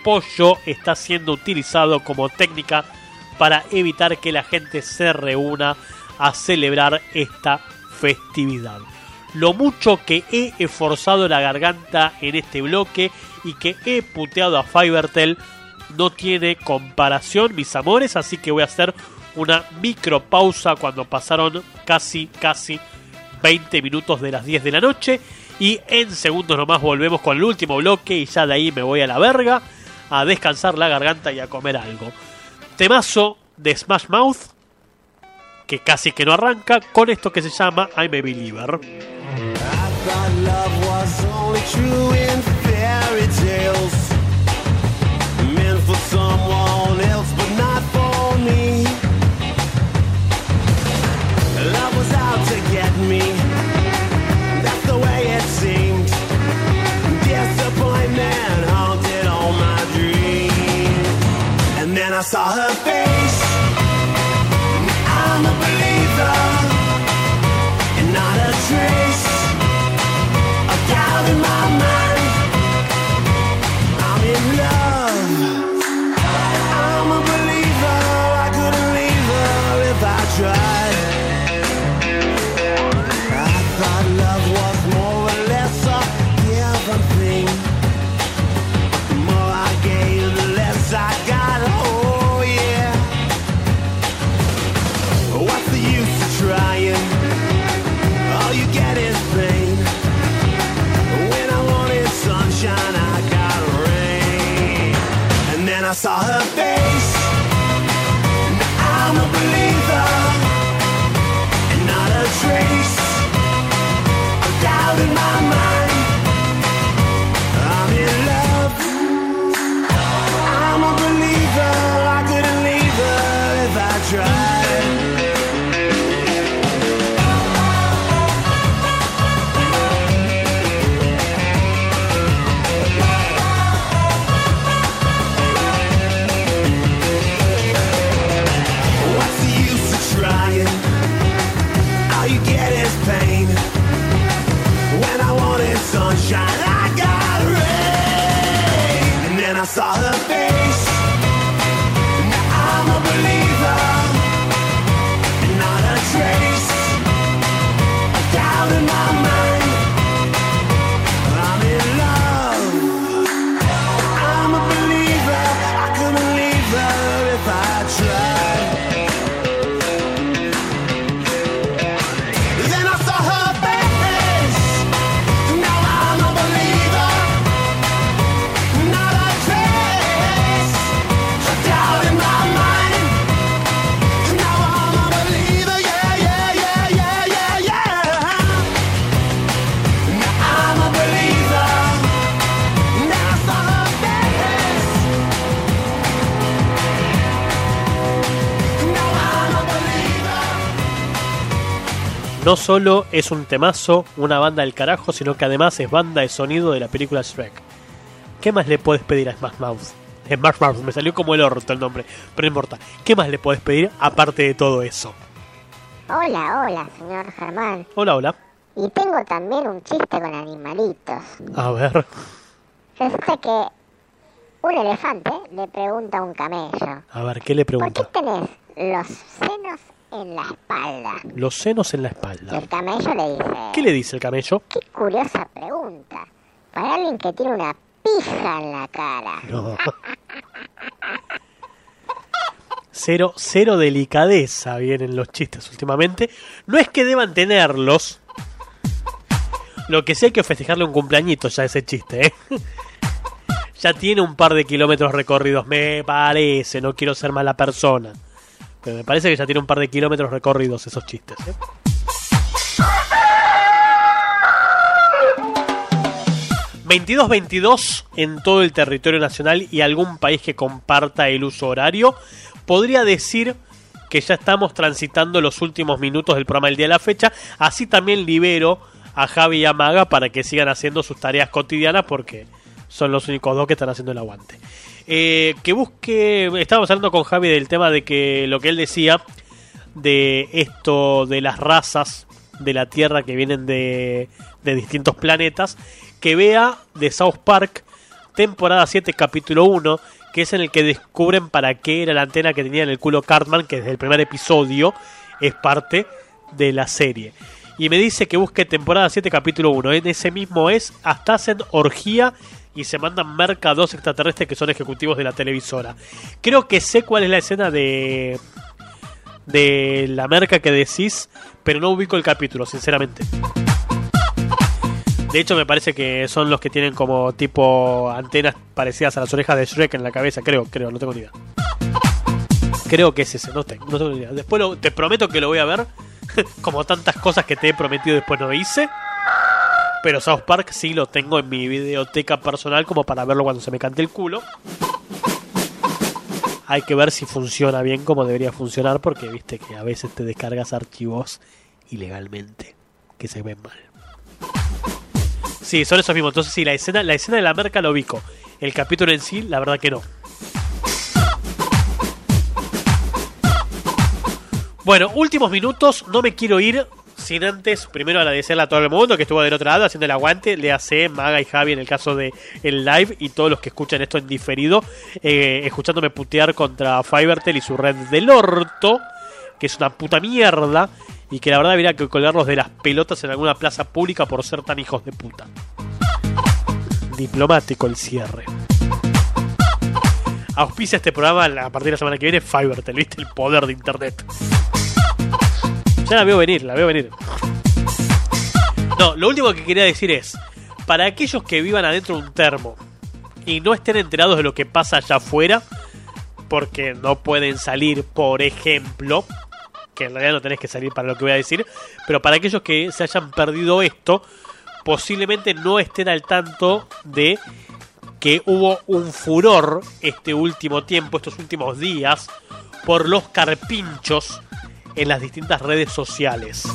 pollo está siendo utilizado como técnica para evitar que la gente se reúna a celebrar esta festividad. Lo mucho que he esforzado la garganta en este bloque y que he puteado a Fivertel no tiene comparación, mis amores, así que voy a hacer una micro pausa cuando pasaron casi, casi 20 minutos de las 10 de la noche. Y en segundos nomás volvemos con el último bloque y ya de ahí me voy a la verga a descansar la garganta y a comer algo. Temazo de Smash Mouth que casi que no arranca con esto que se llama I'm a Believer. Saw her face. No solo es un temazo, una banda del carajo, sino que además es banda de sonido de la película Shrek. ¿Qué más le puedes pedir a Smash Mouth? Smash Mouth, me salió como el orto el nombre, pero no importa. ¿Qué más le puedes pedir aparte de todo eso? Hola, hola, señor Germán. Hola, hola. Y tengo también un chiste con animalitos. A ver. Resulta que un elefante le pregunta a un camello, A ver, ¿qué le ¿por qué pregunta? tenés los senos en la espalda? Los senos en la Y espalda. el camello le dice, ¿Qué le dice el camello? qué curiosa pregunta. Para alguien que tiene una pija en la cara. No. Cero, cero delicadeza vienen los chistes últimamente. No es que deban tenerlos. Lo que sí hay que festejarle un cumpleañito ya ese chiste, ¿eh? Ya tiene un par de kilómetros recorridos, me parece. No quiero ser mala persona. Pero me parece que ya tiene un par de kilómetros recorridos esos chistes, ¿eh? 22-22 en todo el territorio nacional y algún país que comparta el uso horario. Podría decir que ya estamos transitando los últimos minutos del programa del día de la fecha. Así también libero a Javi y a Maga para que sigan haciendo sus tareas cotidianas porque son los únicos dos que están haciendo el aguante. Eh, que busque, estábamos hablando con Javi del tema de que lo que él decía de esto de las razas de la Tierra que vienen de, de distintos planetas, que vea de South Park temporada 7 capítulo 1, que es en el que descubren para qué era la antena que tenía en el culo Cartman, que desde el primer episodio es parte de la serie. Y me dice que busque temporada 7 capítulo 1, en ese mismo es, hasta hacen orgía y se mandan merca a dos extraterrestres que son ejecutivos de la televisora. Creo que sé cuál es la escena de de la merca que decís, pero no ubico el capítulo, sinceramente. De hecho, me parece que son los que tienen como tipo antenas parecidas a las orejas de Shrek en la cabeza, creo, creo, no tengo ni idea. Creo que es ese, no tengo, no tengo ni idea. Después lo- te prometo que lo voy a ver, como tantas cosas que te he prometido después no hice. Pero South Park sí lo tengo en mi videoteca personal como para verlo cuando se me cante el culo. Hay que ver si funciona bien como debería funcionar porque viste que a veces te descargas archivos ilegalmente que se ven mal. Sí, son esos mismos. Entonces sí, la escena, la escena de la merca lo ubico. El capítulo en sí, la verdad que no. Bueno, últimos minutos, no me quiero ir sin antes primero agradecerle a todo el mundo que estuvo del otro lado haciendo el aguante, le hace Maga y Javi en el caso de el live y todos los que escuchan esto en diferido, eh, escuchándome putear contra Fivertel y su red del orto, que es una puta mierda y que la verdad habría que colgarlos de las pelotas en alguna plaza pública por ser tan hijos de puta. Diplomático el cierre. Auspicia este programa a partir de la semana que viene Fivertel, ¿viste? El poder de internet. Ya la veo venir, la veo venir. No, lo último que quería decir es, para aquellos que vivan adentro de un termo y no estén enterados de lo que pasa allá afuera, porque no pueden salir, por ejemplo, que en realidad no tenés que salir para lo que voy a decir, pero para aquellos que se hayan perdido esto, posiblemente no estén al tanto de que hubo un furor este último tiempo, estos últimos días, por los carpinchos en las distintas redes sociales.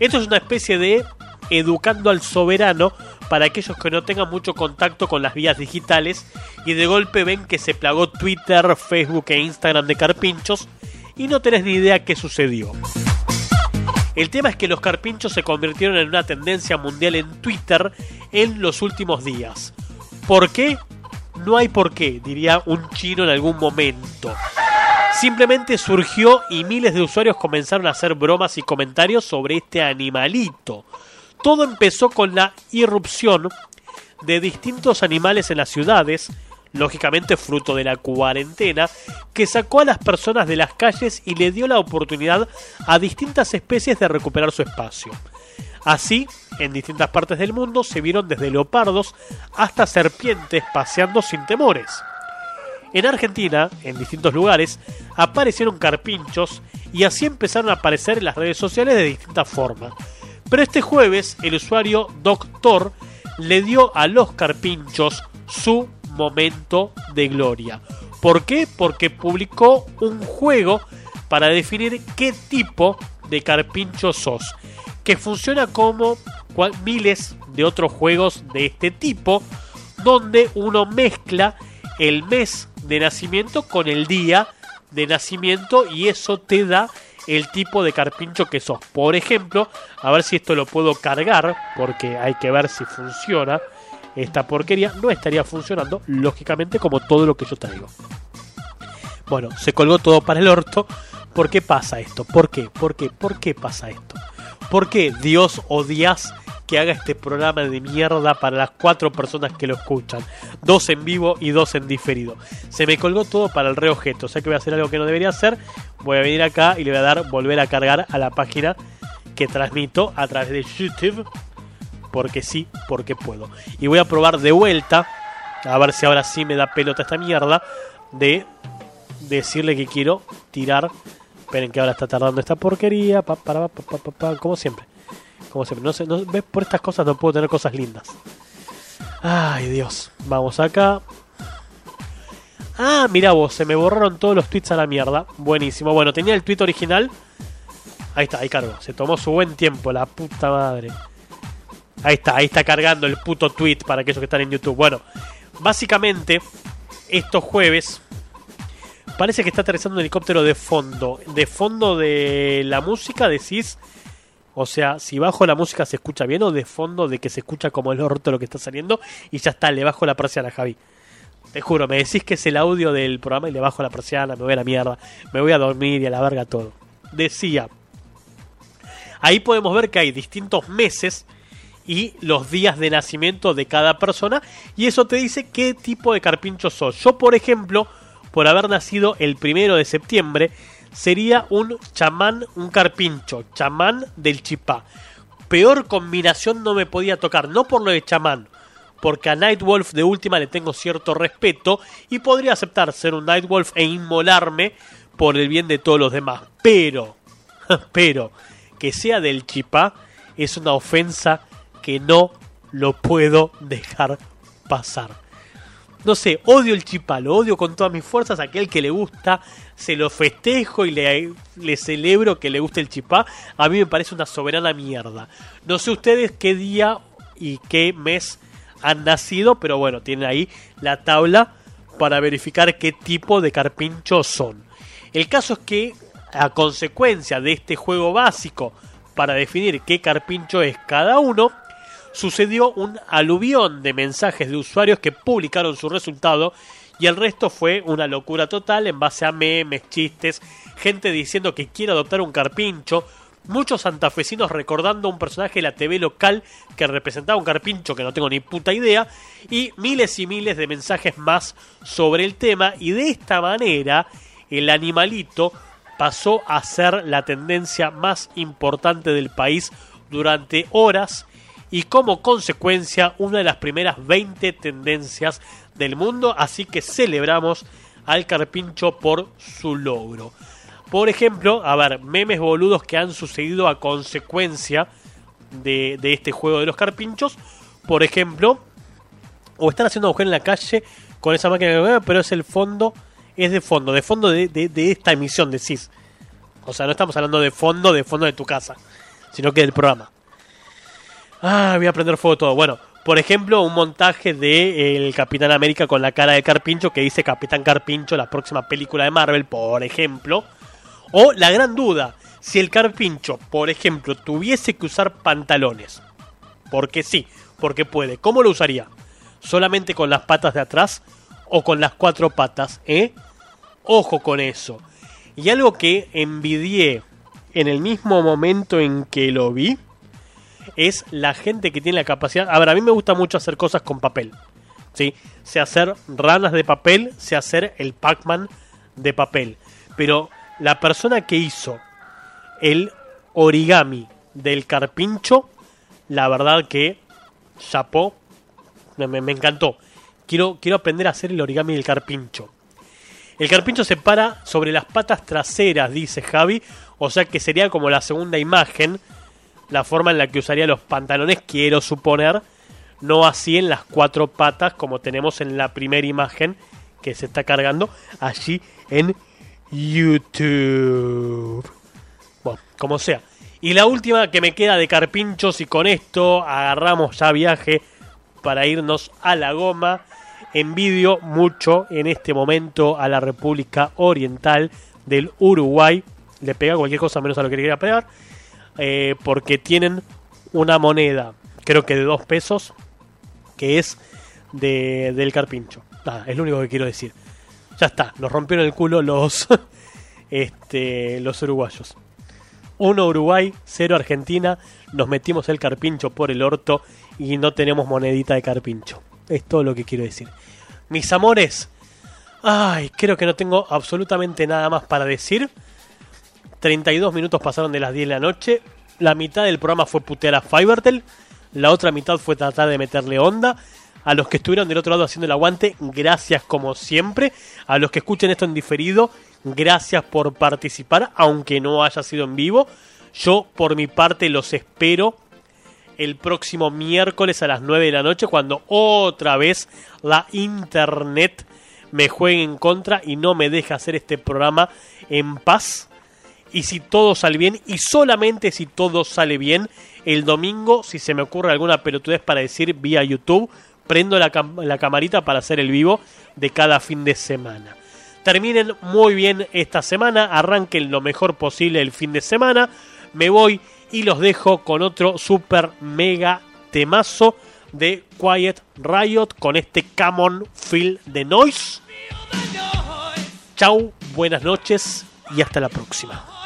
Esto es una especie de educando al soberano para aquellos que no tengan mucho contacto con las vías digitales y de golpe ven que se plagó Twitter, Facebook e Instagram de carpinchos y no tenés ni idea qué sucedió. El tema es que los carpinchos se convirtieron en una tendencia mundial en Twitter en los últimos días. ¿Por qué? No hay por qué, diría un chino en algún momento. Simplemente surgió y miles de usuarios comenzaron a hacer bromas y comentarios sobre este animalito. Todo empezó con la irrupción de distintos animales en las ciudades, lógicamente fruto de la cuarentena, que sacó a las personas de las calles y le dio la oportunidad a distintas especies de recuperar su espacio. Así, en distintas partes del mundo se vieron desde leopardos hasta serpientes paseando sin temores. En Argentina, en distintos lugares, aparecieron carpinchos y así empezaron a aparecer en las redes sociales de distintas formas. Pero este jueves el usuario Doctor le dio a los carpinchos su momento de gloria. ¿Por qué? Porque publicó un juego para definir qué tipo de carpincho sos, que funciona como miles de otros juegos de este tipo, donde uno mezcla el mes de nacimiento con el día de nacimiento y eso te da el tipo de carpincho que sos. Por ejemplo, a ver si esto lo puedo cargar, porque hay que ver si funciona. Esta porquería no estaría funcionando, lógicamente, como todo lo que yo traigo. Bueno, se colgó todo para el orto. ¿Por qué pasa esto? ¿Por qué? ¿Por qué? ¿Por qué pasa esto? ¿Por qué Dios odias que haga este programa de mierda para las cuatro personas que lo escuchan? Dos en vivo y dos en diferido. Se me colgó todo para el reobjeto. O sea que voy a hacer algo que no debería hacer. Voy a venir acá y le voy a dar volver a cargar a la página que transmito a través de YouTube. Porque sí, porque puedo. Y voy a probar de vuelta. A ver si ahora sí me da pelota esta mierda. De decirle que quiero tirar. Esperen que ahora está tardando esta porquería. Como siempre. Como siempre. No sé, no, ¿ves? Por estas cosas no puedo tener cosas lindas. Ay, Dios. Vamos acá. Ah, mira vos, se me borraron todos los tweets a la mierda. Buenísimo. Bueno, tenía el tweet original. Ahí está, ahí cargo. Se tomó su buen tiempo, la puta madre. Ahí está, ahí está cargando el puto tweet para aquellos que están en YouTube. Bueno, básicamente, estos jueves parece que está aterrizando un helicóptero de fondo. De fondo de la música, decís. O sea, si bajo la música se escucha bien o de fondo de que se escucha como el orto lo que está saliendo y ya está, le bajo la persiana, Javi. Te juro, me decís que es el audio del programa y le bajo la persiana, me voy a la mierda, me voy a dormir y a la verga todo. Decía, ahí podemos ver que hay distintos meses y los días de nacimiento de cada persona y eso te dice qué tipo de carpincho sos. Yo, por ejemplo, por haber nacido el primero de septiembre, sería un chamán, un carpincho, chamán del chipá. Peor combinación no me podía tocar, no por lo de chamán, porque a Nightwolf de última le tengo cierto respeto y podría aceptar ser un Nightwolf e inmolarme por el bien de todos los demás. Pero, pero, que sea del chipá es una ofensa que no lo puedo dejar pasar. No sé, odio el chipá, lo odio con todas mis fuerzas. Aquel que le gusta, se lo festejo y le, le celebro que le guste el chipá. A mí me parece una soberana mierda. No sé ustedes qué día y qué mes han nacido, pero bueno, tienen ahí la tabla para verificar qué tipo de carpinchos son. El caso es que, a consecuencia de este juego básico para definir qué carpincho es cada uno, sucedió un aluvión de mensajes de usuarios que publicaron su resultado y el resto fue una locura total en base a memes, chistes, gente diciendo que quiere adoptar un carpincho, muchos santafesinos recordando un personaje de la TV local que representaba un carpincho que no tengo ni puta idea y miles y miles de mensajes más sobre el tema y de esta manera el animalito pasó a ser la tendencia más importante del país durante horas y como consecuencia una de las primeras 20 tendencias del mundo, así que celebramos al carpincho por su logro. Por ejemplo, a ver, memes boludos que han sucedido a consecuencia de, este juego de los carpinchos. Por ejemplo, o están haciendo agujero en la calle con esa máquina que pero es el fondo, es de fondo, de fondo de, de, de esta emisión, decís. O sea, no estamos hablando de fondo, de fondo de tu casa, sino que del programa. Ah, voy a prender fuego todo. Bueno, por ejemplo, un montaje de el Capitán América con la cara de Carpincho que dice Capitán Carpincho, la próxima película de Marvel, por ejemplo. O la gran duda, si el Carpincho, por ejemplo, tuviese que usar pantalones. Porque sí, porque puede. ¿Cómo lo usaría? ¿Solamente con las patas de atrás o con las cuatro patas? ¿Eh? Ojo con eso. Y algo que envidié en el mismo momento en que lo vi es la gente que tiene la capacidad. A ver, a mí me gusta mucho hacer cosas con papel. ¿sí? Sé hacer ranas de papel, sé hacer el Pac-Man de papel. Pero la persona que hizo el origami del carpincho, la verdad que chapó, me, me encantó. Quiero, quiero aprender a hacer el origami del carpincho. El carpincho se para sobre las patas traseras, dice Javi, o sea que sería como la segunda imagen la forma en la que usaría los pantalones, quiero suponer, no así en las cuatro patas como tenemos en la primera imagen que se está cargando allí en YouTube. Bueno, como sea. Y la última que me queda de carpinchos y con esto agarramos ya viaje para irnos a la goma. Envidio mucho en este momento a la República Oriental del Uruguay. Le pega cualquier cosa menos a lo que le quería pegar. Eh, porque tienen una moneda, creo que de dos pesos, que es de, del carpincho. Nada, es lo único que quiero decir. Ya está, nos rompieron el culo los, este, los uruguayos. 1 Uruguay, 0 Argentina. Nos metimos el carpincho por el orto y no tenemos monedita de carpincho. Es todo lo que quiero decir. Mis amores, ay, creo que no tengo absolutamente nada más para decir. 32 minutos pasaron de las 10 de la noche. La mitad del programa fue putear a Fivertel. La otra mitad fue tratar de meterle onda. A los que estuvieron del otro lado haciendo el aguante, gracias como siempre. A los que escuchen esto en diferido, gracias por participar, aunque no haya sido en vivo. Yo, por mi parte, los espero el próximo miércoles a las 9 de la noche, cuando otra vez la internet me juegue en contra y no me deja hacer este programa en paz. Y si todo sale bien, y solamente si todo sale bien, el domingo, si se me ocurre alguna pelotudez para decir vía YouTube, prendo la, la camarita para hacer el vivo de cada fin de semana. Terminen muy bien esta semana, arranquen lo mejor posible el fin de semana. Me voy y los dejo con otro super mega temazo de Quiet Riot con este Common Feel de Noise. Chau, buenas noches y hasta la próxima.